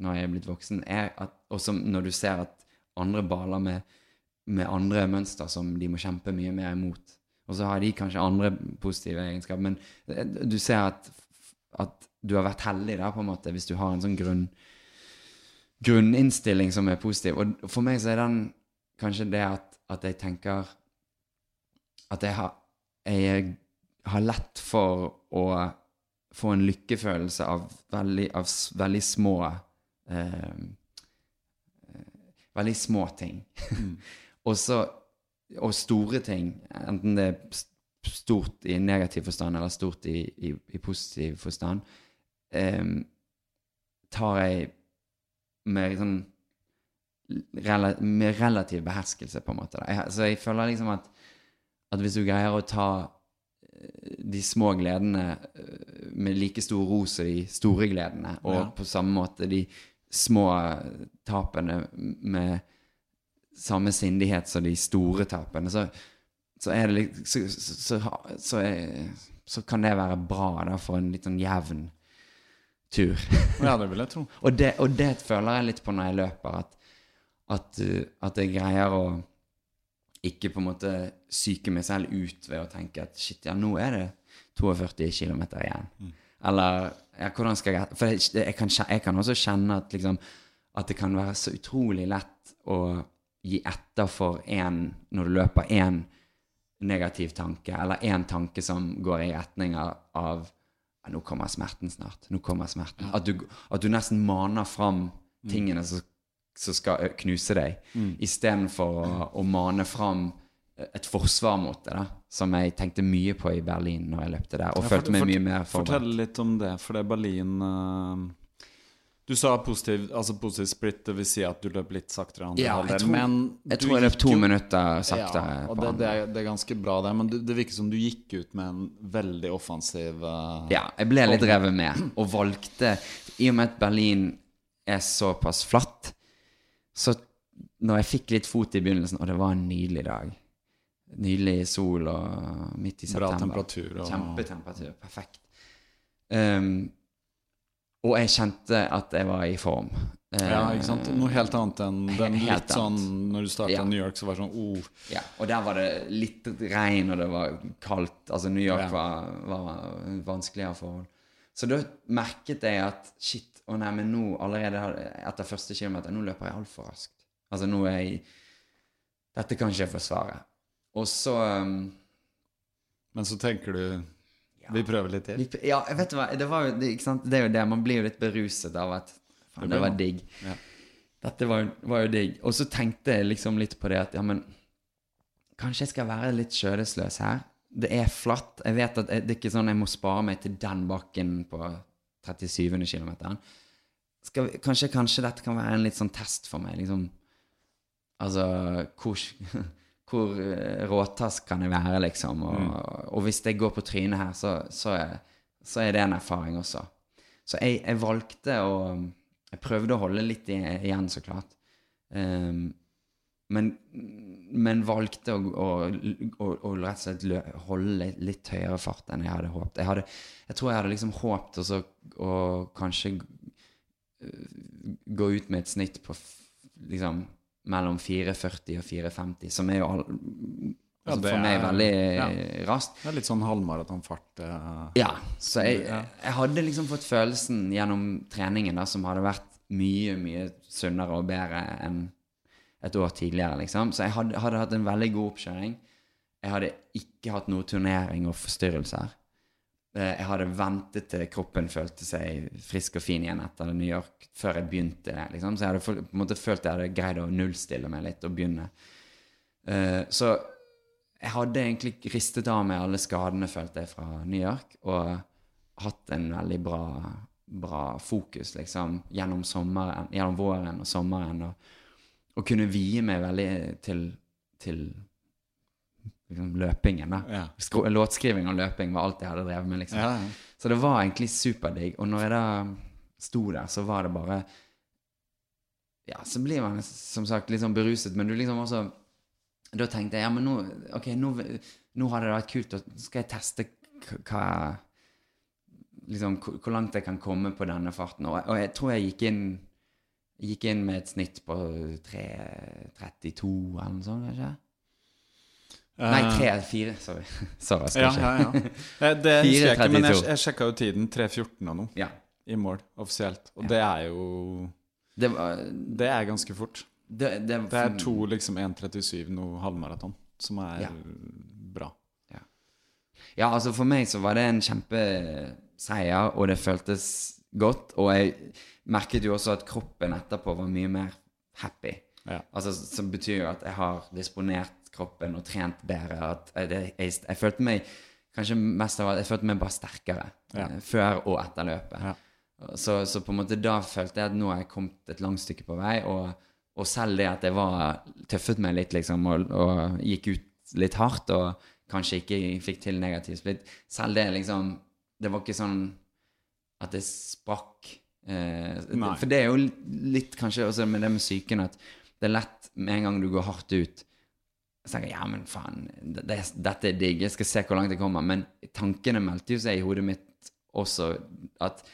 A: når jeg er blitt voksen, er at også når du ser at andre baler med, med andre mønster som de må kjempe mye mer imot. Og så har de kanskje andre positive egenskaper, men eh, du ser at, at du har vært heldig der, på en måte, hvis du har en sånn grunn grunninnstilling som er positiv. Og for meg så er den kanskje det at, at jeg tenker At jeg har, jeg har lett for å få en lykkefølelse av veldig, av veldig små eh, Veldig små ting. og Også, Og store ting, enten det er stort i negativ forstand eller stort i, i, i positiv forstand, eh, tar jeg med sånn rela med relativ beherskelse, på en måte. Jeg, så jeg føler liksom at, at hvis du greier å ta eh, de små gledene eh, med like stor ro som de store gledene, og
B: Ja.
A: på samme måte de små tapene med samme sindighet som de store tapene, så, så er det så, så, så kan det være bra da, for en litt sånn jevn tur.
B: Ja, det vil jeg tro.
A: Og det, og det føler jeg litt på når jeg løper, at, at, uh, at jeg greier å ikke på en måte psyke meg selv ut ved å tenke at shit, ja, nå er det 42 km igjen. Eller ja, hvordan skal jeg For jeg, jeg, kan, jeg kan også kjenne at liksom at det kan være så utrolig lett å gi etter for én når du løper én negativ tanke, eller én tanke som går i retning av ja, nå kommer smerten snart. Nå kommer smerten. At, du, at du nesten maner fram tingene som, som skal knuse deg,
B: Mm.
A: istedenfor å, å mane fram et forsvar mot det, da, som jeg tenkte mye på i Berlin når jeg løpte der, og
B: Ja,
A: følte meg
B: for,
A: mye mer
B: Fortell litt om det, for det er Berlin eh, Du sa positiv, altså positiv split, det vil si at du løp litt saktere andre
A: Ja,
B: halvdel, men
A: jeg, tror jeg løp to
B: jo-
A: minutter saktere.
B: Ja, og det, det, er, det er ganske bra, det, men det, det virker som du gikk ut med en veldig offensiv uh,
A: Ja, jeg ble litt revet med, og valgte I og med at Berlin er såpass flatt, så når jeg fikk litt fot i begynnelsen, og det var en nydelig dag Nydelig sol og midt i september.
B: Bra temperatur og-
A: Kjempetemperatur. Perfekt. Um, og jeg kjente at jeg var i form.
B: Ja, ikke sant? Noe helt annet enn den
A: Helt
B: litt sånn. Når du starta
A: Ja.
B: i New York, så var det sånn oh,
A: Ja, og der var det litt regn, og det var kaldt. Altså, New York
B: Ja.
A: var, var vanskeligere forhold. Så da merket jeg at shit, å nei, men nå allerede etter første kilometer, nå løper jeg altfor raskt. Altså, nå er jeg Dette kan ikke jeg forsvare. Og så um,
B: Men så tenker du Vi prøver litt til.
A: vi- Ja, vet du hva, det, var jo, det, det er jo det, man blir jo litt beruset av at faen,
B: Det
A: var digg.
B: Ja.
A: Dette var, var jo digg. Og så tenkte jeg liksom litt på det at ja, men kanskje jeg skal være litt skjødesløs her. Det er flatt. Jeg vet at jeg, det er ikke sånn jeg må spare meg til den bakken på 37. km. Kanskje, kanskje dette kan være en litt sånn test for meg. liksom Altså, hvor, hvor råtass kan jeg være, liksom? Og, og hvis jeg går på trynet her, så, så, er, så er det en erfaring også. Så jeg, jeg valgte å Jeg prøvde å holde litt igjen, så klart. Um, men, men valgte å, å, å, å rett og slett holde litt, litt høyere fart enn jeg hadde håpet. Jeg, hadde, jeg tror jeg hadde liksom håpet å kanskje gå ut med et snitt på liksom mellom 4,40 og 4,50, som er jo all,
B: Ja,
A: altså
B: det
A: for meg
B: er-
A: veldig
B: ja.
A: raskt.
B: Det er litt sånn halvmaratonfart. eh.
A: Ja, så jeg,
B: Ja.
A: jeg hadde liksom fått følelsen gjennom treningen da, som hadde vært mye, mye sunnere og bedre enn et år tidligere, liksom. Så jeg hadde, hadde hatt en veldig god oppkjøring. Jeg hadde ikke hatt noe turnering og forstyrrelser. Eh, Jeg hadde ventet til kroppen følte seg frisk og fin igjen etter New York, før jeg begynte liksom. Så jeg hadde på en måte følt jeg hadde greid å nullstille meg litt og begynne. Eh, Så jeg hadde egentlig ristet av meg alle skadene, følte jeg, fra New York, og hatt en veldig bra, bra fokus, liksom, gjennom sommeren, gjennom våren og sommeren, og, og kunne vie meg veldig til, til liksom, løpingen, da.
B: Ja.
A: Låtskriving og løping var alt jeg hadde drevet med, liksom.
B: Ja, ja.
A: Så det var egentlig superdigg. Og når jeg da sto der, så var det bare Ja, så blir man som sagt litt sånn beruset, men du liksom også Da tenkte jeg ja, men nå Ok, nå, nå hadde det vært kult, og skal jeg teste hva Liksom hvor langt jeg kan komme på denne farten. Og, og jeg tror jeg gikk inn Gikk inn med et snitt på 3.32 eller noe sånt, kanskje? Nei,
B: Eh,
A: 3.4. Sorry. Sorry, skal
B: Ja, ja, ja. Eh, Det husker jeg ikke, men jeg,
A: 4.32.
B: jeg sjekka jo tiden 3.14 og noe
A: ja.
B: i mål offisielt. Og det er jo
A: Det, var,
B: Det er ganske fort.
A: det, det,
B: Det er to liksom 1.37 noe halvmaraton, som er
A: Ja.
B: bra.
A: Ja, altså for meg så var det en kjempeseier, og det føltes godt. Og jeg merket jo også at kroppen etterpå var mye mer happy.
B: Ja.
A: Altså, Som betyr jo at jeg har disponert kroppen og trent bedre. Jeg, jeg, jeg følte meg kanskje mest av alt, jeg følte meg bare sterkere
B: Ja.
A: eh, før og etter løpet.
B: Ja.
A: Så, så på en måte da følte jeg at nå har jeg kommet et langt stykke på vei, og, og selv det at jeg var tøffet meg litt, liksom, og, og gikk ut litt hardt, og kanskje ikke fikk til negativ splitt, selv det liksom Det var ikke sånn at det sprakk. Eh, for det er jo litt kanskje også med det med psyken at det er lett med en gang du går hardt ut så tenker jeg, ja, men faen, det, det- dette er digg, jeg skal se hvor langt jeg kommer. Men tankene meldte jo seg i hodet mitt også at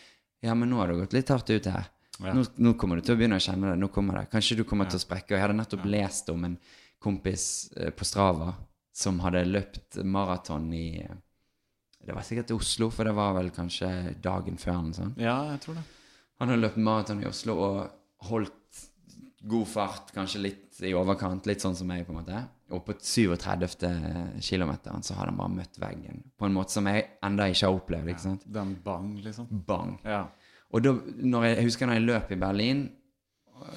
A: ja, men nå har det gått litt hardt ut her.
B: Ja.
A: Nå, nå kommer du til å begynne å kjenne det. nå kommer det. Kanskje du kommer til å sprekke. Og jeg hadde nettopp lest om en kompis eh, på Strava som hadde løpt maraton i Det var sikkert i Oslo, for det var vel kanskje dagen før. Sånn.
B: Ja, jeg tror det.
A: Han hadde løpt maraton i Oslo og holdt god fart, kanskje litt i overkant, litt sånn som meg, på en måte. Og på 37. kilometeren så hadde den bare møtt veggen på en måte som jeg enda ikke har opplevd. ikke sant?
B: Den bang, liksom.
A: Bang.
B: Ja.
A: Og da, jeg, jeg husker når jeg løp i Berlin,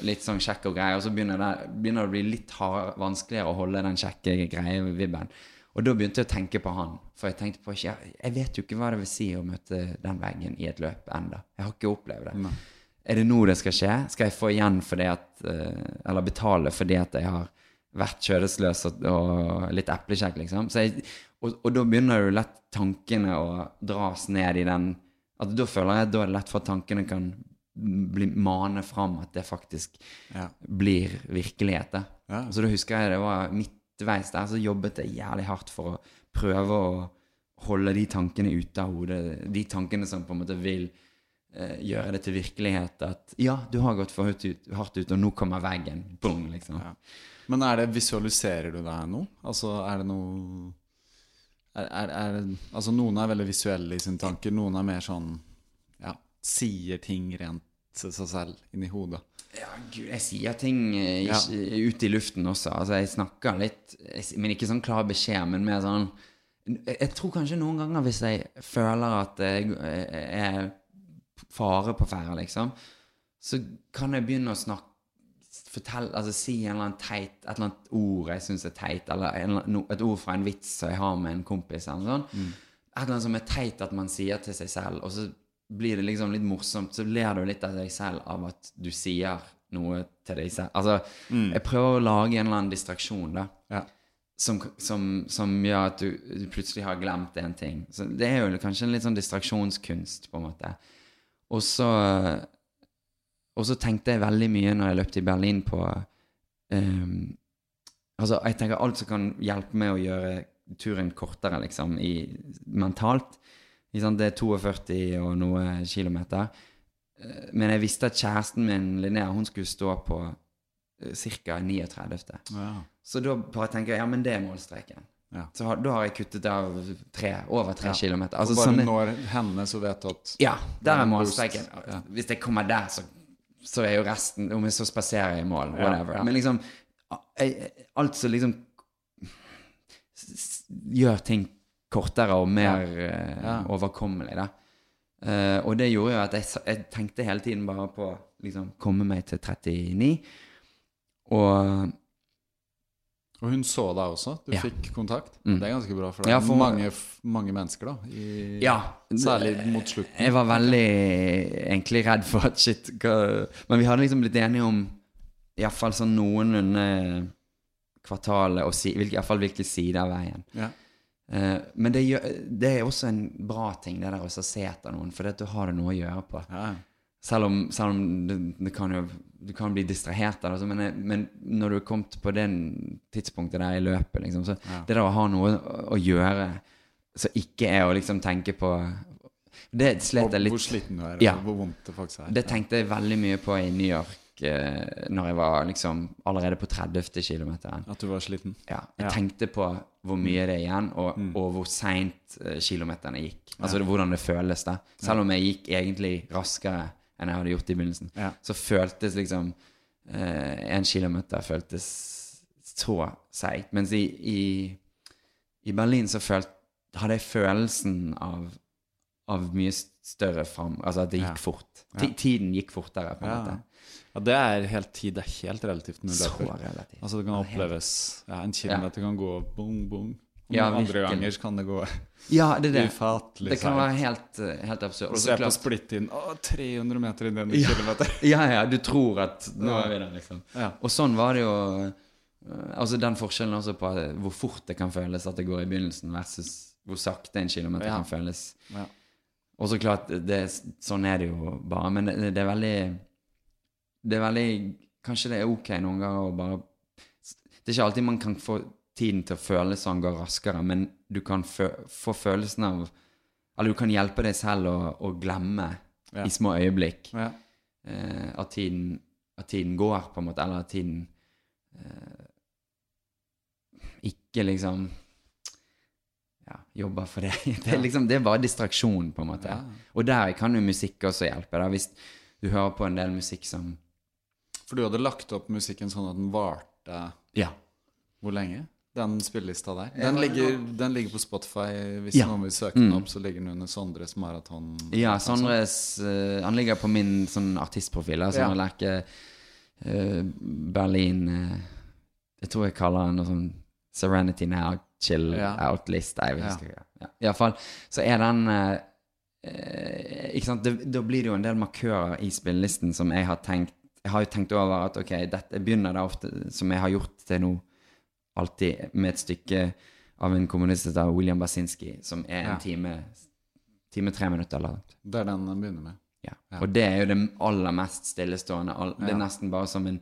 A: litt sånn kjekk og greier, og så begynner det, begynner det å bli litt hard, vanskeligere å holde den kjekke greie-vibben. Og da begynte jeg å tenke på han. For jeg tenkte på ikke, jeg vet jo ikke hva det vil si å møte den veggen i et løp enda. Jeg har ikke opplevd det. Er det nå det skal skje? Skal jeg få igjen for det at eh, Eller betale for det at jeg har vært kjødesløs og, og litt eplekjekk, liksom? Så jeg, og, og da begynner jo lett tankene å dras ned i den at Da føler jeg at da er det lett for at tankene kan bli, mane fram at det faktisk
B: Ja.
A: blir virkelighet.
B: Ja.
A: Så da husker jeg det var midtveis der, så jobbet jeg jævlig hardt for å prøve å holde de tankene ute av hodet. De tankene som på en måte vil gjøre det til virkelighet. At ja, du har gått for hardt ut, og nå kommer veggen. Boom, liksom.
B: Ja. Men er det, visualiserer du deg nå? Altså, er det noe er, er, er, Altså, noen er veldig visuelle i sine tanker, noen er mer sånn Ja, sier ting rent seg selv inni hodet.
A: Ja, gud, jeg sier ting ja. ute i luften også. Altså, jeg snakker litt, men ikke sånn klar beskjed, men mer sånn jeg, tror kanskje noen ganger hvis jeg føler at jeg er fare på ferde, liksom, så kan jeg begynne å snakke Fortell, altså Si en eller annen teit, et eller annet ord jeg syns er teit, eller en, et ord fra en vits som jeg har med en kompis. Eller noe sånt. Et eller annet som er teit at man sier til seg selv, og så blir det liksom litt morsomt. Så ler du litt av deg selv av at du sier noe til deg selv. Altså, jeg prøver å lage en eller annen distraksjon, da.
B: Ja.
A: Som, som, som gjør at du, du plutselig har glemt en ting. Så det er jo kanskje en litt sånn distraksjonskunst, på en måte. Og så Og så tenkte jeg veldig mye når jeg løpte i Berlin på um, Altså, jeg tenker alt som kan hjelpe meg å gjøre turen kortere, liksom, i, mentalt. Det er 42 og noe kilometer. Eh, Men jeg visste at kjæresten min, Linnea, hun skulle stå på ca. 39.
B: Ja.
A: Så da bare tenker jeg ja, men det er målstreken.
B: Ja.
A: Så har, da har jeg kuttet av tre, over tre
B: Ja.
A: kilometer.
B: Altså, bare
A: sånne-
B: når hendene så vet at
A: ja, der
B: er
A: målstreken.
B: ja.
A: Hvis jeg kommer der, så, så er jo resten Om jeg så spaserer jeg i mål, whatever. Men liksom Alt som liksom gjør ting kortere og mer
B: Ja.
A: overkommelig, da. Uh, og det gjorde jo at jeg, jeg tenkte hele tiden bare på liksom komme meg til 39. Og
B: Og hun så deg også? Du
A: Ja.
B: fikk kontakt?
A: Mm.
B: Det er ganske bra, for det
A: Ja, for-
B: mange, mange mennesker, da. I,
A: Ja.
B: Særlig mot slutten.
A: Jeg var veldig egentlig redd for at shit Men vi hadde liksom blitt enige om iallfall sånn noenlunde kvartalet og si, iallfall i hvert fall hvilke sider av veien.
B: Ja.
A: Uh, men det, gjør, det er også en bra ting, det der å se etter noen, for du har det noe å gjøre på.
B: Ja.
A: Selv om, selv om det, det kan jo, du kan bli distrahert altså, men, jeg- men når du er kommet på det tidspunktet der i løpet, liksom, så
B: Ja.
A: det der å ha noe å, å gjøre som ikke er å liksom tenke på Det slet jeg litt
B: hvor sliten du er,
A: Ja.
B: og hvor vondt det faktisk er.
A: Det tenkte jeg veldig mye på i New York eh, når jeg var liksom allerede på 30. kilometeren.
B: At du var sliten.
A: Ja, jeg
B: Ja.
A: tenkte på hvor mye det er igjen, og, og hvor seint eh, kilometerne gikk. Altså ja. hvordan det føles, da. Selv om jeg gikk egentlig raskere enn jeg hadde gjort i begynnelsen.
B: Ja.
A: Så føltes liksom eh, En kilometer føltes så seigt. Mens i, i, i Berlin så følt, hadde jeg følelsen av, av mye større fram... Altså at det gikk
B: Ja.
A: fort. T Tiden gikk fortere, på en
B: Ja.
A: måte.
B: ja, det er helt tid. Det er helt relativt når du
A: Så relativt.
B: Altså det kan oppleves Ja, en kilometer kan gå bong, bong.
A: Ja,
B: andre
A: virkelig.
B: ganger kan det gå
A: Ja, det det.
B: ufattelig
A: Det kan
B: seigt.
A: være helt, eh, helt absurd.
B: Og jeg på splitt inn Å, 300 meter inn i en
A: Ja.
B: kilometer.
A: Ja, ja, du tror at nå er vi der, liksom.
B: Ja.
A: Og sånn var det jo eh, Altså den forskjellen også på eh, hvor fort det kan føles at det går i begynnelsen, versus hvor sakte en kilometer
B: Ja.
A: kan føles.
B: Ja.
A: Og så klart, det, sånn er det jo bare. Men det, det er veldig Det er veldig Kanskje det er ok noen ganger å bare Det er ikke alltid man kan få tiden til å føle sånn går raskere, men du kan få følelsen av Eller du kan hjelpe deg selv å, å glemme
B: Ja.
A: i små øyeblikk
B: Ja.
A: eh, at, tiden, at tiden går, på en måte, eller at tiden eh, ikke liksom ja, jobber for det. Det er, liksom, det er bare distraksjon, på en måte.
B: Ja.
A: Og der kan jo musikk også hjelpe. Da. Hvis du hører på en del musikk som
B: For du hadde lagt opp musikken sånn at den varte
A: Ja.
B: Hvor lenge? Den spillelista der. Den ligger, den ligger på Spotify. Hvis
A: Ja.
B: noen vil søke den opp, så ligger den under Sondres maraton.
A: Ja, Sondres uh, Han ligger på min sånn artistprofil. Altså,
B: ja.
A: Han leker uh, Berlin uh, Jeg tror jeg kaller den noe sånn Serenity Now, Chill
B: Ja.
A: Out-list. Jeg
B: Ja.
A: husker ikke. Ja. Iallfall så er den eh, eh, Ikke sant, det, Da blir det jo en del markører i spillelisten som jeg har tenkt Jeg har jo tenkt over at ok, dette begynner da ofte, som jeg har gjort til nå, alltid med et stykke av en kommunist av William Basinski, som er en
B: Ja.
A: time Time tre minutter noe.
B: Det er den den begynner med.
A: Ja.
B: Ja.
A: Og det er jo det aller mest stillestående. All, Det er nesten bare som en,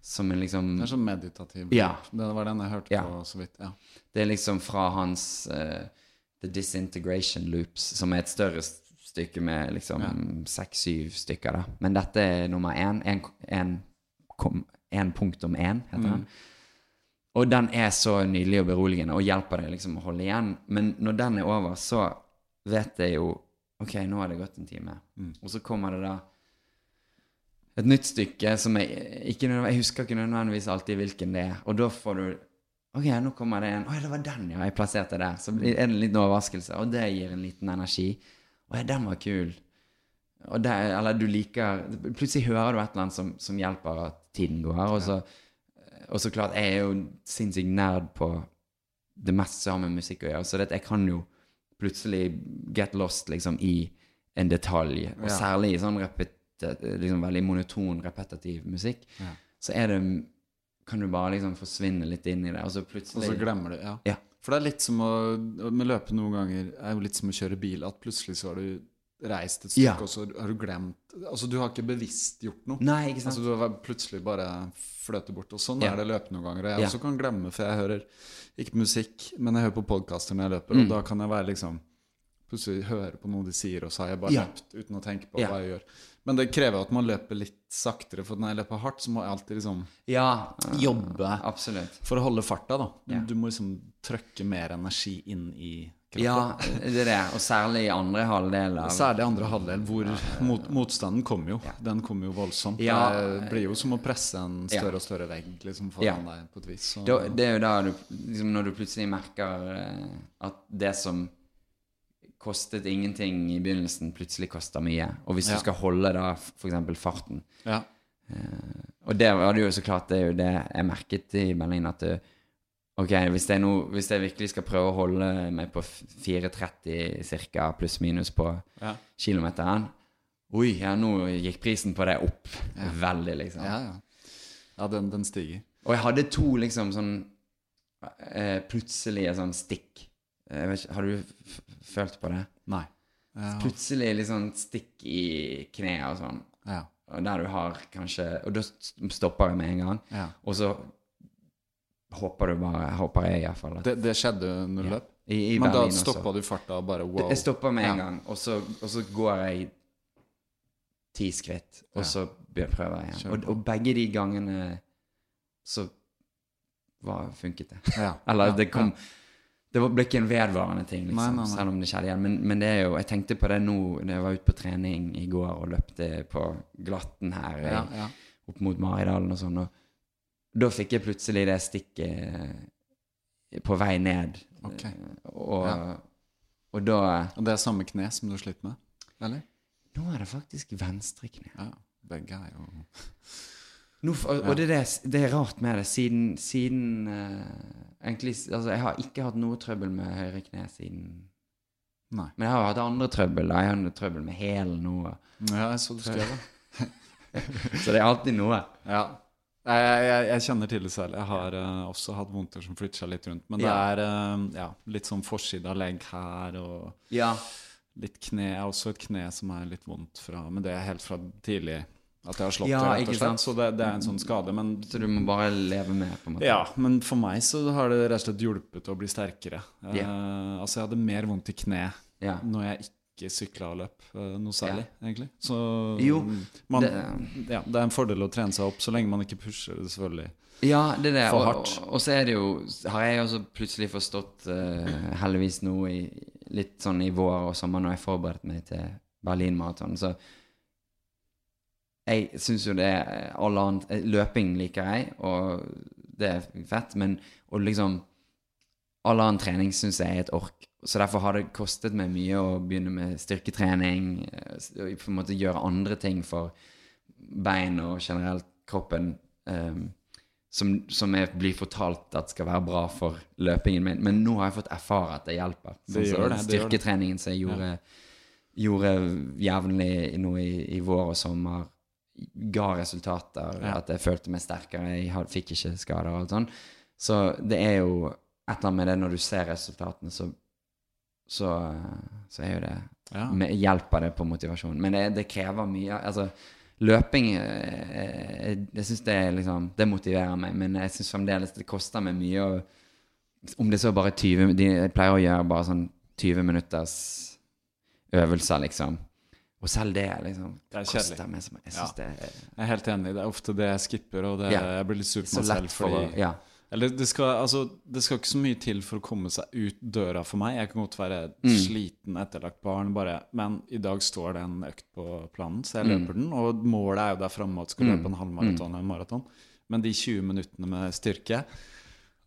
A: som en liksom
B: Det er sånn meditativ.
A: Ja.
B: Det var den jeg hørte
A: Ja.
B: på så vidt. Ja.
A: Det er liksom fra hans uh, The Disintegration Loops, som er et større stykke med liksom seks-syv stykker, da. Men dette er nummer én. En, punkt om en punktum én, heter
B: Mm.
A: den. Og den er så nydelig og beroligende og hjelper deg liksom å holde igjen. Men når den er over, så vet jeg jo Ok, nå har det gått en time.
B: Mm.
A: Og så kommer det da et nytt stykke som jeg ikke Jeg husker ikke nødvendigvis alltid hvilken det er. Og da får du Ok, nå kommer det en Å ja, det var den, ja. Jeg plasserte der. Så er det en liten overraskelse, og det gir en liten energi. Å ja, den var kul. Og det, eller du liker Plutselig hører du et eller annet som, som hjelper at tiden går. Og så, og så klart, jeg er jo sinnssykt nerd på det meste som har med musikk å gjøre. Så det, jeg kan jo plutselig get lost liksom i en detalj. Og
B: Ja.
A: særlig i sånn liksom veldig monoton, repetitiv musikk. Så er det kan du bare liksom forsvinne litt inn i det, og så plutselig Og
B: så glemmer du. Ja.
A: Ja.
B: For det er litt som å Med løpe noen ganger er jo litt som å kjøre bil. At plutselig så har du reist et stykke,
A: Ja.
B: og så har du glemt Altså, du har ikke bevisst gjort noe.
A: Nei, ikke sant?
B: Altså, du har plutselig bare fløtet bort. Og sånn
A: Ja.
B: er det løpende noen ganger. Jeg
A: Ja.
B: også kan glemme, for jeg hører ikke musikk, men jeg hører på podkaster når jeg løper,
A: Mm.
B: og da kan jeg være liksom Plutselig høre på noe de sier, og så har jeg bare løpt uten å tenke på hva jeg gjør. Men det krever at man løper litt saktere, for når jeg løper hardt, så må jeg alltid liksom
A: Ja,
B: Jobbe.
A: absolutt.
B: For å holde farta, da. Du, du må liksom trøkke mer energi inn i kroppen.
A: Ja, det er det. Og særlig i andre halvdel av
B: Særlig andre halvdel, hvor mot, motstanden kom jo. Den kom jo voldsomt.
A: Ja.
B: Det blir jo som å presse en større og større vegg liksom, foran
A: Ja.
B: deg på et vis. Så,
A: da, Det er jo da du liksom Når du plutselig merker eh, at det som kostet ingenting i begynnelsen, plutselig koster mye. Og hvis
B: Ja.
A: du skal holde da f.eks. farten
B: ja.
A: Og det var det jo så klart, det er jo det jeg merket i Berlin, at det, Ok, hvis jeg, nå, hvis jeg virkelig skal prøve å holde meg på f- 4,30 cirka, pluss minus på
B: Ja.
A: kilometeren Oi, ja, nå gikk prisen på det opp veldig, liksom.
B: ja, ja. ja den, den stiger.
A: Og jeg hadde to liksom sånn eh, plutselige sånn stikk. Vet ikke, har du følt på det?
B: Nei. Ja.
A: Plutselig litt sånn stikk i kneet og sånn.
B: ja.
A: Og der du har kanskje Og da stopper jeg med en gang.
B: Ja.
A: Og så håper du bare Håper jeg iallfall.
B: Det, det skjedde når du løp?
A: I, i
B: Men da stoppa du farta og bare wow.
A: Jeg stopper med en
B: Ja.
A: gang, og så, og så går jeg ti skritt, og
B: Ja.
A: så prøver jeg igjen. Og, og begge de gangene så var, funket det.
B: Ja.
A: Eller det kom Det ble ikke en vedvarende ting, liksom,
B: Nei, nei, nei.
A: selv om det skjedde igjen. Men, men det er jo, jeg tenkte på det nå da jeg var ute på trening i går og løpte på glatten her
B: Ja, ja.
A: opp mot Maridalen og sånn. Og da fikk jeg plutselig det stikket på vei ned.
B: Okay.
A: Og,
B: Ja.
A: og da
B: Og det er samme kne som du sliter med? Eller?
A: Nå er det faktisk venstre kne.
B: Ja, begge er jo
A: Nå, og, og det, det, er rart med det, siden, siden uh, Egentlig Altså, jeg har ikke hatt noe trøbbel med høyre kne siden
B: Nei.
A: Men jeg har hatt andre trøbbel. da. Jeg har hatt trøbbel med hælen nå.
B: Ja, jeg så du skrev det.
A: Så det er alltid noe.
B: Ja. Jeg, jeg, jeg- jeg kjenner til det selv. Jeg har uh, også hatt vondter som flytter seg litt rundt. Men det
A: Ja.
B: er uh, ja, litt sånn forside av legg her og
A: Ja.
B: litt kne. Jeg har også et kne som er litt vondt fra Men det er helt fra tidlig at jeg har slått
A: Ja,
B: det, rett og slett. Så det, det er en sånn skade. Men
A: Så du må bare leve med, på en måte.
B: ja, men for meg så har det rett og slett hjulpet å bli sterkere. Eh, altså, jeg hadde mer vondt i kne
A: yeah.
B: når jeg ikke sykla og løp eh, noe særlig, egentlig. Så
A: Jo,
B: man,
A: det-
B: ja, det er en fordel å trene seg opp, så lenge man ikke pusher det, selvfølgelig.
A: Ja, det er det.
B: For hardt.
A: og, og så er det jo Har jeg også plutselig forstått, uh, heldigvis nå i, litt sånn i vår og sommer når jeg forberedte meg til Berlin-maraton, så Jeg syns jo det er alle annet eh, Løping liker jeg, og det er fett, men og liksom All annen trening syns jeg er et ork. Så derfor har det kostet meg mye å begynne med styrketrening, eh, og på en måte gjøre andre ting for bein og generelt kroppen. um, som, som jeg blir fortalt at skal være bra for løpingen min. Men nå har jeg fått erfare at det hjelper. Sånn
B: det, det gjør det.
A: Styrketreningen som jeg gjorde, gjorde jevnlig nå i, i vår og sommer, ga resultater.
B: Ja.
A: At jeg følte meg sterkere. Jeg fikk ikke skader og alt sånt. Så det er jo et eller annet med det når du ser resultatene, så, så, så er jo det
B: Ja.
A: med, Hjelper det på motivasjonen. Men det, det krever mye. Altså, løping eh, Jeg, jeg syns det liksom Det motiverer meg, men jeg syns fremdeles det koster meg mye å Om det så bare 20 de, Jeg pleier å gjøre bare sånn 20 minutters øvelser, liksom. Og selv det liksom
B: Det er
A: koster meg. Jeg
B: Ja.
A: det er
B: Jeg er helt enig. Det er ofte det jeg skipper, og det,
A: Ja.
B: jeg blir litt sur på meg selv.
A: for
B: Fordi,
A: å Ja.
B: Eller det skal, altså, det skal ikke så mye til for å komme seg ut døra for meg. Jeg kan godt være
A: Mm.
B: sliten, etterlagt barn, bare, men i dag står det en økt på planen, så jeg
A: Mm.
B: løper den. Og målet er jo der framme at jeg skal løpe en halvmaraton eller en maraton. Men de 20 minuttene med styrke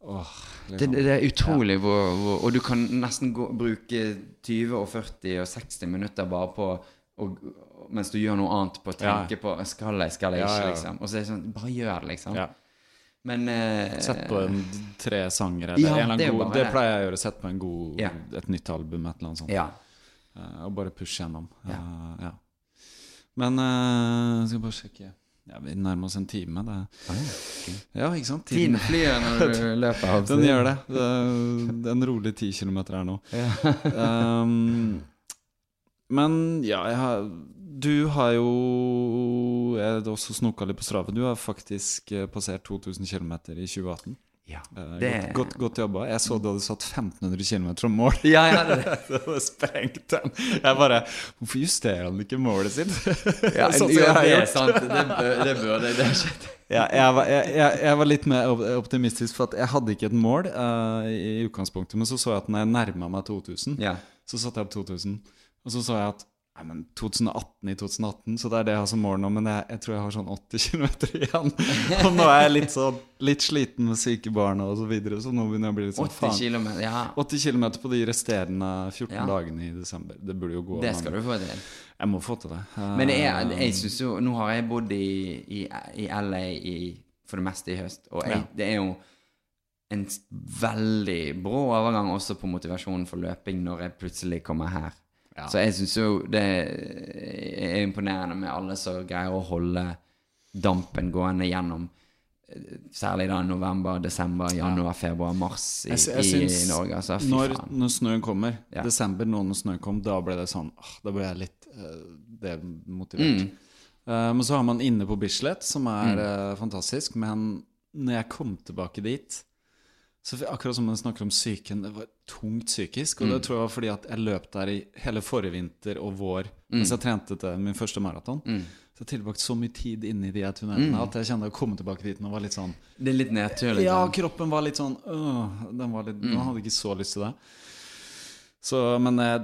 B: åh,
A: Det,
B: liksom.
A: det det er utrolig hvor, hvor Og du kan nesten gå, bruke 20 og 40 og 60 minutter bare på og, mens du gjør noe annet på å
B: Ja.
A: tenke på Skal jeg, skal jeg
B: Ja,
A: ikke,
B: ja, ja.
A: liksom. Og så er det sånn Bare gjør det, liksom.
B: Ja.
A: Men eh,
B: Sett på en, tre sanger eller
A: Ja,
B: en eller
A: det er
B: annen god
A: bare
B: Det pleier jeg å gjøre. Sett på en god,
A: Ja.
B: et nytt album, et eller annet sånt.
A: Ja.
B: Uh, og bare pushe gjennom.
A: Ja.
B: Men uh, skal bare sjekke ja, Vi nærmer oss en time. Det. Ja, ikke sant?
A: Tiden flyr når du løper.
B: Den gjør det. det. er en rolig ti kilometer her nå. um, men ja, har Du har jo Jeg har også snoka litt på Strava. Du har faktisk eh, passert 2000 km i 2018.
A: Ja.
B: Eh,
A: Det-
B: godt, godt, godt jobba. Jeg så du hadde satt 1500 km som mål.
A: Ja, ja, det det.
B: Det var sprengt den. Jeg bare Hvorfor justerer han ikke målet sitt?
A: Ja,
B: Sånn
A: jo, det er sant. Det, bør- det burde det har skjedd.
B: Ja, jeg, var, jeg, jeg, jeg var litt mer optimistisk, for at jeg hadde ikke et mål uh, i utgangspunktet. Men så så jeg at når jeg nærma meg 2000,
A: Ja.
B: så satte jeg opp 2000. Og så så jeg at nei, men 2018 i 2018, så det er det jeg har som mål nå. Men jeg, jeg tror jeg har sånn 80 km igjen. Og nå er jeg litt, så, litt sliten med syke barn og så videre, så nå begynner jeg å bli litt sånn
A: 80 km. Ja,
B: 80 km på de resterende 14
A: Ja.
B: dagene i desember. Det burde jo gå.
A: det skal du få til.
B: Jeg må få til det.
A: Men det er,
B: Eh,
A: jeg synes jo Nå har jeg bodd i, i, i LA i, for det meste i høst, og jeg,
B: Ja.
A: det er jo en veldig brå overgang også på motivasjonen for løping når jeg plutselig kommer her.
B: Ja.
A: Så jeg syns jo det er imponerende med alle som greier å holde dampen gående gjennom eh, Særlig da november, desember, januar, februar, mars i,
B: Jeg, jeg
A: i, Norge. Altså,
B: når, når snøen kommer,
A: Ja.
B: desember nå når snøen kom, da ble det sånn åh, Da ble jeg litt uh, demotivert.
A: Mm.
B: Uh, men så har man inne på Bislett, som er
A: Mm.
B: uh, fantastisk. Men når jeg kom tilbake dit så Akkurat som man snakker om psyken, det var tungt psykisk. Og
A: Mm.
B: det tror jeg var fordi at jeg løp der i hele forrige vinter og vår mens jeg trente til min første maraton.
A: Mm.
B: Så jeg har tilbrakt så mye tid inni de tunnelene
A: Mm.
B: at jeg kjente å komme tilbake dit nå var litt sånn
A: Det er litt nedtur. Liksom.
B: Ja, kroppen var litt sånn øh, Den var litt
A: Mm.
B: Man hadde ikke så lyst til det. Så, men eh,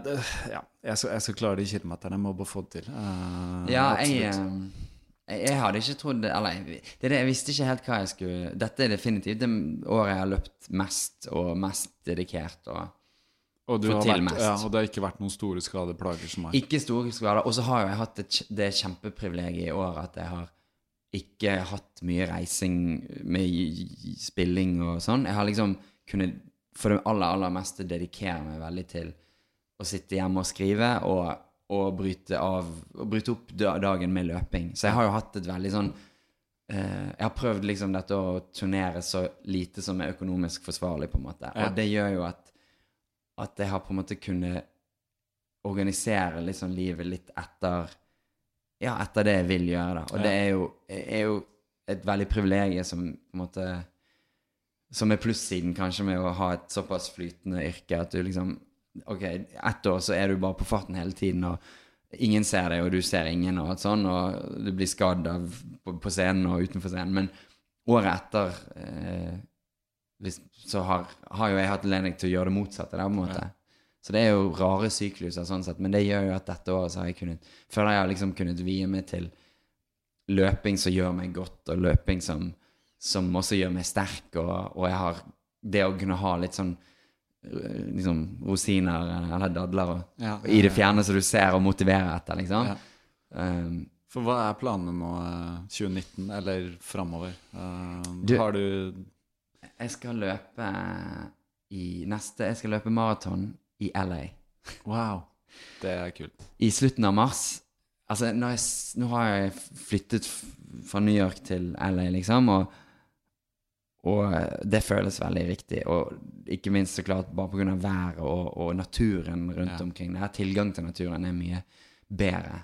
B: ja, jeg skal, jeg skal klare de kilometerne. Jeg må bare få det til. Uh,
A: Ja,
B: absolutt.
A: eh, jeg, jeg hadde ikke trodd Eller jeg- det det, jeg visste ikke helt hva jeg skulle Dette er definitivt det året jeg har løpt mest og mest dedikert. Og
B: og, du har vært,
A: mest.
B: ja, og det har ikke vært noen store skadeplager som meg.
A: ikke store skader. Og så har jo jeg hatt det, det kjempeprivilegiet i år at jeg har ikke hatt mye reising med spilling og sånn. Jeg har liksom kunnet for det aller, aller meste dedikere meg veldig til å sitte hjemme og skrive og, og bryte av og bryte opp dagen med løping. Så jeg har jo hatt et veldig sånn eh, Jeg har prøvd liksom dette å turnere så lite som er økonomisk forsvarlig, på en måte.
B: Ja.
A: Og det gjør jo at at jeg har på en måte kunnet organisere liksom livet litt etter Ja, etter det jeg vil gjøre, da. Og
B: Ja.
A: det er jo, er jo et veldig privilegium som på en måte Som er plussiden kanskje med å ha et såpass flytende yrke at du liksom Ok, ett år så er du bare på farten hele tiden, og ingen ser deg, og du ser ingen, og sånn, og du blir skadd av på, på scenen og utenfor scenen. Men året etter eh, hvis, så har, har jo jeg hatt anledning til å gjøre det motsatte. Der, på en måte. Så det er jo rare sykluser sånn sett, men det gjør jo at dette året så har jeg kunnet Føler jeg har liksom kunnet vie meg til løping som gjør meg godt, og løping som, som også gjør meg sterk, og, og jeg har det å kunne ha litt sånn liksom rosiner eller dadler og,
B: Ja,
A: i det fjerne som du ser og motiverer etter, liksom.
B: Ja.
A: Um,
B: For hva er planene nå eh, 2019, eller framover? Eh,
A: Du-
B: har du
A: jeg skal løpe i neste Jeg skal løpe maraton i LA.
B: Wow, det er kult.
A: i slutten av mars Altså, når jeg, nå har jeg flyttet fra New York til LA, liksom, og, og eh, det føles veldig riktig. Og ikke minst så klart bare pga. været og, og naturen rundt
B: Ja.
A: omkring. her tilgang til naturen er mye bedre.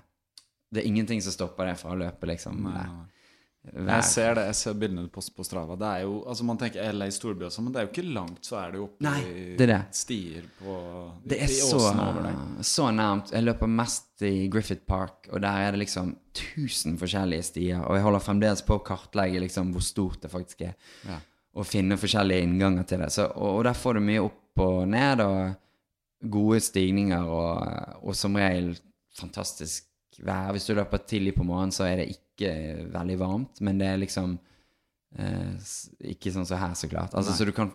A: Det er ingenting som stopper det fra å løpe, liksom.
B: Nei, nei, nei. Jeg ser det, jeg ser bildene på, på Strava. Det er jo, altså Man tenker LA storby også, men det er jo ikke langt, så er det jo oppe
A: Nei, det det.
B: stier på
A: Det er så, så nærmt. Jeg løper mest i Griffith Park, og der er det liksom 1000 forskjellige stier. Og jeg holder fremdeles på å kartlegge liksom hvor stort det faktisk er,
B: Ja.
A: Og finne forskjellige innganger til det. Så, og, og der får du mye opp og ned, og gode stigninger, og, og som regel fantastisk vær. Hvis du løper tidlig på morgenen, så er det ikke veldig varmt, men det er liksom eh, ikke sånn som her, så klart. Altså, så du kan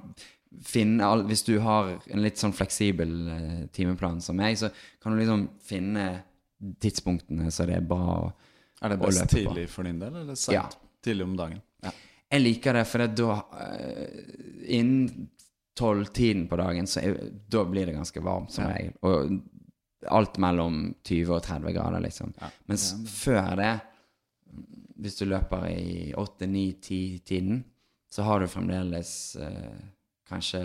A: finne all, Hvis du har en litt sånn fleksibel eh, timeplan som meg, så kan du liksom finne tidspunktene så det er bra å,
B: Er det best tidlig for din del, eller sent?
A: Ja.
B: Tidlig om dagen? Ja.
A: Jeg liker det, for det da eh, Innen tolv-tiden på dagen, så jeg, da blir det ganske varmt som
B: Ja.
A: regel. Og alt mellom 20 og 30 grader, liksom.
B: Ja.
A: Mens før det, hvis du løper i 8-9-10-tiden, så har du fremdeles eh, kanskje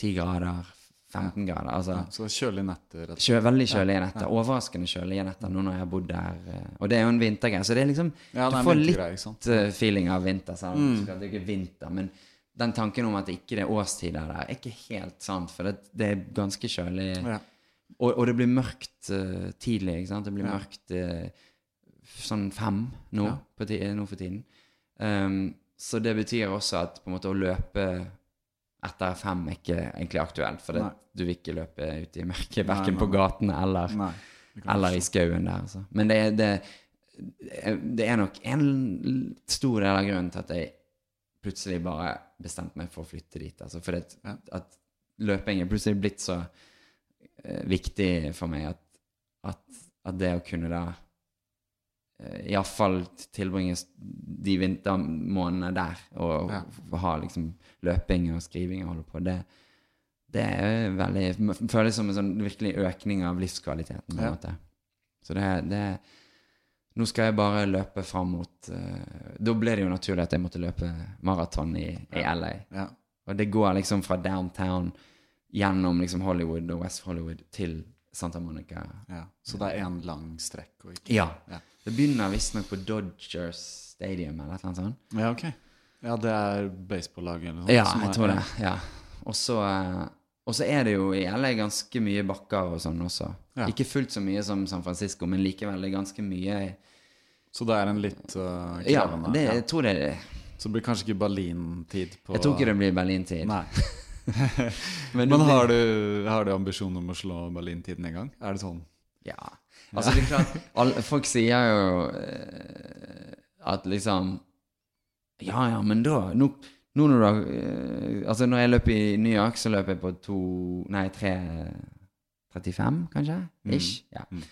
A: 10 grader, 15 grader. Altså
B: Ja, så kjølige netter.
A: kjø, veldig kjølige netter. Overraskende kjølige netter nå når jeg har bodd der. eh, Og det er jo en vintergreie, så det er liksom
B: Ja, det er Du
A: får litt eh, feeling av vinter, selv om
B: Mm.
A: det er ikke vinter. Men den tanken om at det ikke er årstider der, er ikke helt sant, for det, det er ganske kjølig.
B: Ja.
A: Og, og det blir mørkt uh, tidlig, ikke sant? Det blir
B: Ja.
A: mørkt uh, sånn fem nå,
B: Ja.
A: nå for tiden. Um, så det betyr også at på en måte å løpe etter fem er ikke egentlig aktuelt, for det, du vil ikke løpe ut i mørket, verken på gatene eller, eller i skauen der. Altså. Men det, det, det er nok en stor del av grunnen til at jeg plutselig bare bestemte meg for å flytte dit. Altså, for det, at løping er plutselig blitt så eh, viktig for meg at, at, at det å kunne da iallfall tilbringe de vintermånedene der og,
B: Ja.
A: ha liksom løping og skriving og holde på, det, det er veldig føles som en sånn virkelig økning av livskvaliteten. på en
B: Ja.
A: måte. Så det, det Nå skal jeg bare løpe fram mot uh, Da ble det jo naturlig at jeg måtte løpe maraton i, i LA.
B: Ja.
A: Og det går liksom fra downtown gjennom liksom Hollywood og West Hollywood til Santa Monica.
B: ja. Så det er én lang strekk og ikke
A: Ja.
B: Ja.
A: Det begynner visstnok på Dodgers Stadium eller noe sånt.
B: Ja, ok. Ja, det er baseballaget eller noe
A: Ja, jeg tror det. ja. Og så eh, og så er det jo i LA ganske mye bakker og sånn også.
B: Ja.
A: Ikke fullt så mye som San Francisco, men likevel det er ganske mye
B: Så det er en litt uh,
A: Ja, det, jeg tror det er det.
B: Så det blir kanskje ikke Berlin-tid på
A: Jeg tror ikke det blir Berlin-tid.
B: Nei.
A: Men,
B: Men har du, har du ambisjon om å slå Berlin-tiden en gang? Er det sånn?
A: Ja. Altså, det er klart alle, Folk sier jo eh, at liksom Ja, ja, men da Nå, nå når du har eh, Altså, når jeg løp i New York, så løp jeg på to Nei, 3.35, kanskje? Ish. Ja.
B: Mm.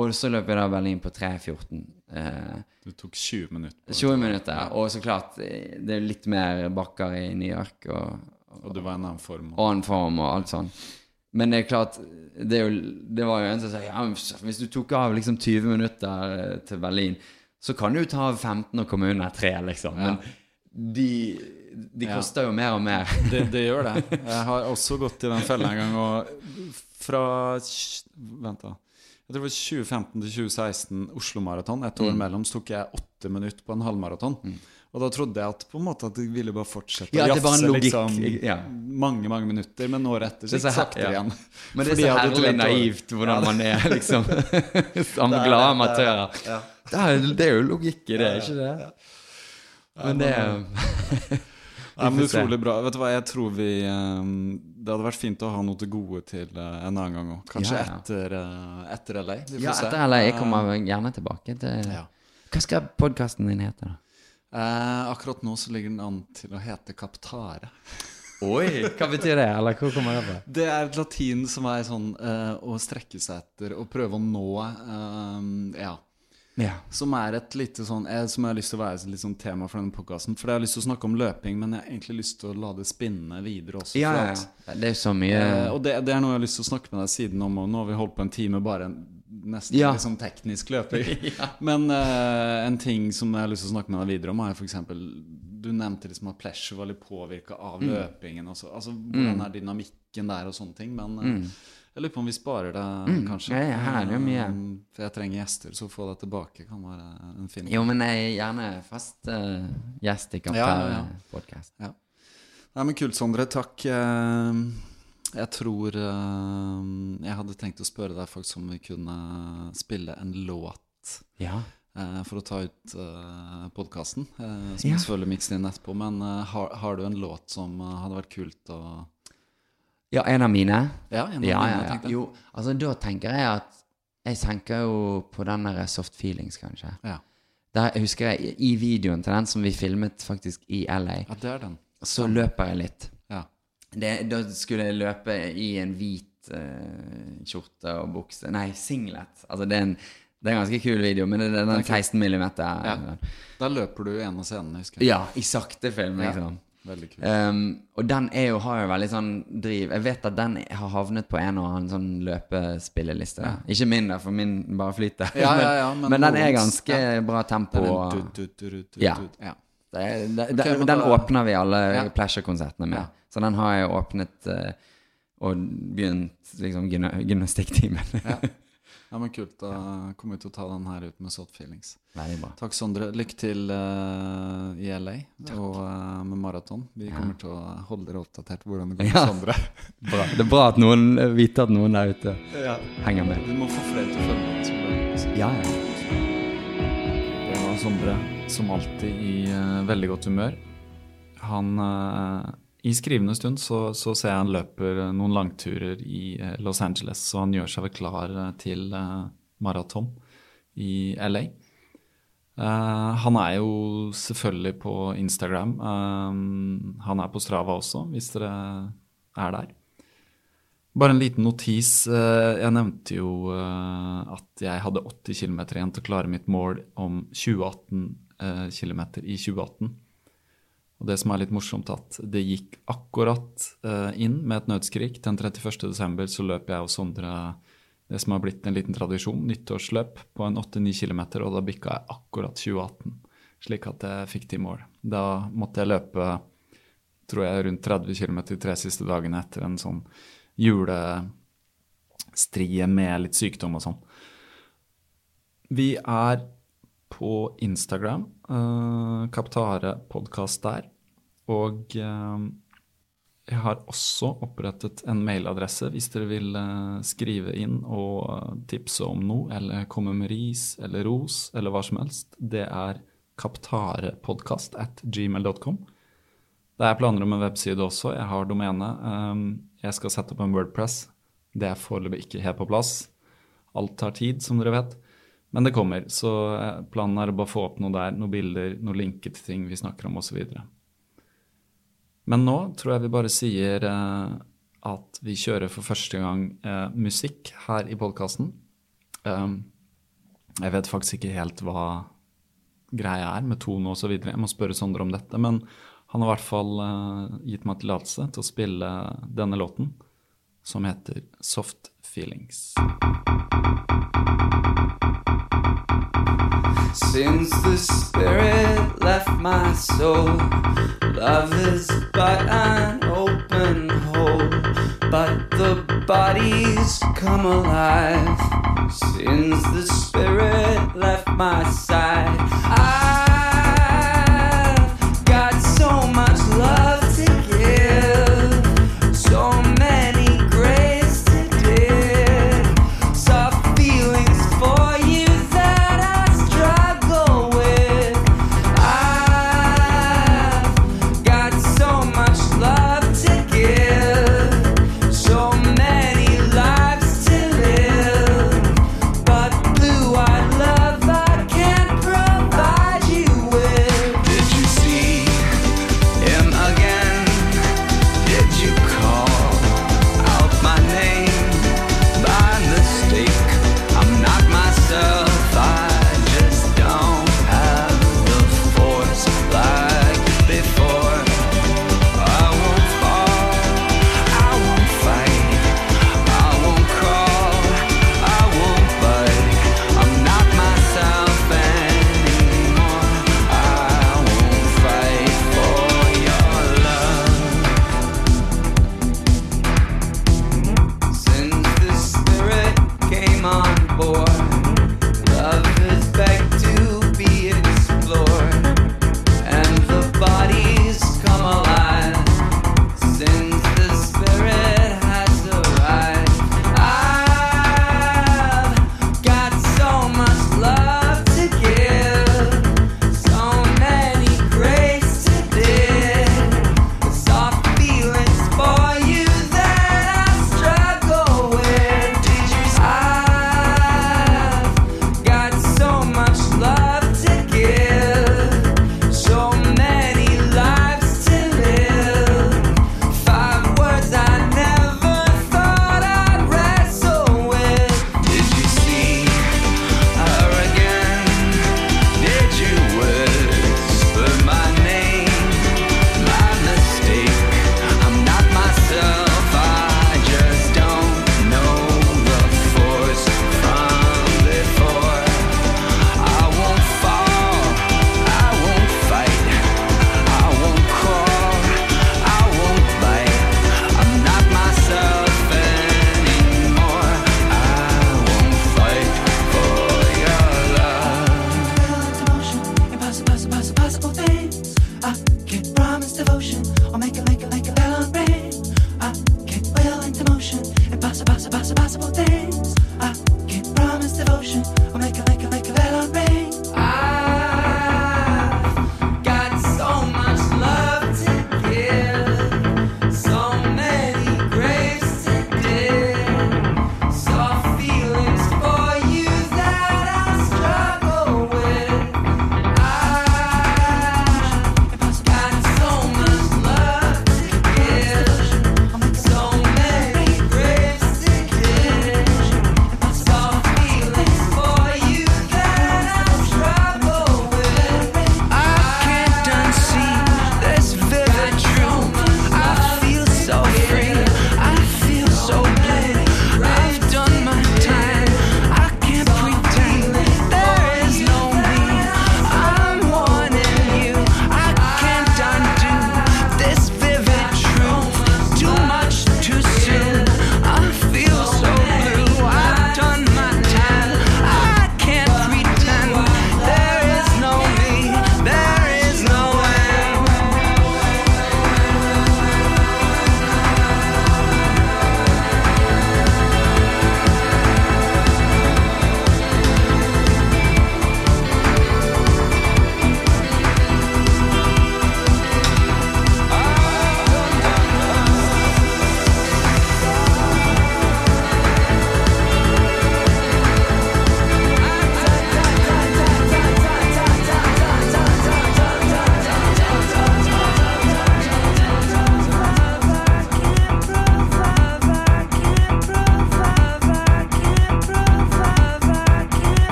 A: Og så løp jeg da Berlin på 3.14. Eh,
B: Du tok 20 minutter. på
A: 20
B: minutter,
A: minutter. Og så klart, eh, det er litt mer bakker i New York og,
B: Og du var i en annen form.
A: og annen form og alt sånn. Men det er klart, det, er jo, det var jo en som sa ja, hvis du tok av liksom 20 minutter eh, til Berlin, så kan du ta 15 og komme under 3, liksom. Men de, de
B: Ja.
A: koster jo mer og mer.
B: Det, det gjør det. Jeg har også gått i den fella en gang, og fra Vent, da. Jeg tror det var 2015 til 2016 Oslo Maraton. Et
A: Mm.
B: år mellom så tok jeg åtte minutter på en halvmaraton. Og da trodde jeg at på en måte at det ville bare fortsette
A: Ja,
B: å
A: er
B: jafse liksom,
A: ja.
B: mange, mange minutter. Men året etter så
A: er
B: gikk saktere
A: ja.
B: igjen.
A: Men det er så herlig naivt hvordan man er, liksom. Som
B: er
A: glade amatører.
B: det er det.
A: Er, det er jo logikk i det, ikke det? Men det
B: Ja, men
A: får se.
B: Utrolig bra. Vet du hva, jeg tror vi eh, Det hadde vært fint å ha noe til gode til eh, en annen gang òg. Kanskje
A: Ja, ja.
B: etter, eh, etter LA. Vi får
A: Ja,
B: se.
A: etter LA. Jeg
B: Eh,
A: kommer gjerne tilbake til
B: Ja.
A: Hva skal podkasten din hete, da?
B: Eh, akkurat nå så ligger den an til å hete Kaptare.
A: Oi! Hva betyr det? Eller hvor kommer det fra?
B: Det er et latin som er sånn eh, å strekke seg etter og prøve å nå eh, Ja.
A: Ja.
B: Som er et lite sånn jeg, Som jeg har lyst til å være et sånn tema for denne podkasten. For jeg har lyst til å snakke om løping, men jeg har egentlig lyst til å la det spinne videre også.
A: Ja, ja, ja. Det er så mye
B: Eh, og det, det er noe jeg har lyst til å snakke med deg siden om, og nå har vi holdt på en time bare en, nesten
A: Ja.
B: liksom teknisk løping. Men uh, en ting som jeg har lyst til å snakke med deg videre om, er f.eks. Du nevnte liksom at pleasure var litt påvirka av
A: Mm.
B: løpingen. Også. Altså, hvordan er dynamikken der og sånne ting. Men eh, jeg lurer på om vi sparer det.
A: Mm. kanskje. Jeg er jo mye.
B: Eh, For jeg trenger gjester, så å få deg tilbake kan være en fin
A: Jo, men jeg er gjerne fast uh, gjest i
B: Ja, ja, ja.
A: Kaptein-podkast.
B: Ja. Nei, men kult, Sondre. Takk. Eh, Jeg tror eh, Jeg hadde tenkt å spørre deg faktisk om vi kunne spille en låt
A: Ja.
B: eh, for å ta ut uh, podkasten. som
A: Ja.
B: selvfølgelig mikser inn etterpå. Men eh, har, har du en låt som eh, hadde vært kult å
A: ja, en av mine?
B: Ja, en av
A: ja,
B: mine,
A: ja. Jo, altså da tenker jeg at Jeg tenker jo på den der Soft Feelings, kanskje.
B: Ja.
A: Der husker jeg I videoen til den som vi filmet faktisk i LA,
B: ja, det er den.
A: så løper jeg litt.
B: Ja.
A: Det, da skulle jeg løpe i en hvit uh, kjorte og bukse Nei, singlet. Altså det er en, det er en ganske kul video, men det er den
B: er
A: 16 millimeter.
B: Ja. Da løper du en av scenene, husker jeg.
A: Ja, i sakte film,
B: Ja.
A: liksom.
B: Veldig kul.
A: Um, og den er jo, har jo veldig sånn driv Jeg vet at den har havnet på en og annen sånn løpespilleliste. Ja. Ikke min, da, for min bare flyter.
B: Ja, ja, ja,
A: men,
B: men
A: den er ganske
B: ja.
A: bra tempo.
B: Den er du- du- du-
A: Ja.
B: Du-
A: det det,
B: okay,
A: den, den
B: da-
A: åpner vi alle
B: Ja.
A: pleasure-konsertene med.
B: Ja.
A: Så den har jeg åpnet uh, og begynt liksom gymna gymnastikktimen.
B: Ja. ja, men kult. Da kommer vi til å ta den her ut med Soft Feelings.
A: Veldig bra.
B: Takk, Sondre. Lykke til uh, i LA og uh, med maraton. Vi kommer til å holde dere oppdatert hvordan det går med. Sondre.
A: bra. Det er bra at noen vite at noen der ute henger med.
B: Vi må få flere til å følge med.
A: Ja, ja.
B: Sondre, som alltid i uh, veldig godt humør. Han uh, I skrivende stund så, så ser jeg han løper eh, noen langturer i uh, Los Angeles, så han gjør seg vel klar til maraton i LA. Han er jo selvfølgelig på Instagram. Han er på Strava også, hvis dere er der. Bare en liten notis. eh, Jeg nevnte jo eh, at jeg hadde 80 km igjen til å klare mitt mål om 2018 eh, km i 2018. Og det som er litt morsomt, at det gikk akkurat inn med et nødskrik. Den 31. desember så løp jeg og Sondre det som har blitt en liten tradisjon, nyttårsløp på en 8-9 km, og da bikka jeg akkurat 2018, slik at jeg fikk til mål. Da måtte jeg løpe tror jeg rundt 30 km de tre siste dagene etter en sånn julestrie med litt sykdom og sånn. Vi er på Instagram, uh, Kaptare podkast der. Og uh, Jeg har også opprettet en mailadresse hvis dere vil uh, skrive inn og tipse om noe, eller komme med ris eller ros eller hva som helst. Det er kaptarepodkast at gmail.com. Det er planer om en webside også. Jeg har domene. Um, jeg skal sette opp en Wordpress. Det er foreløpig ikke helt på plass. Alt tar tid, som dere vet. Men det kommer. Så eh, planen er å bare få opp noe der, noen bilder, noen linker til ting vi snakker om osv. Men nå tror jeg vi bare sier eh, at vi kjører for første gang eh, musikk her i podkasten. Jeg vet faktisk ikke helt hva greia er med tone osv. Jeg må spørre Sondre om dette. Men han har i hvert fall uh, gitt meg tillatelse til å spille denne låten, som heter Soft Feelings.
A: Since the spirit left my soul, love is but an open hole. But the body's come alive. Since the spirit left my side, I've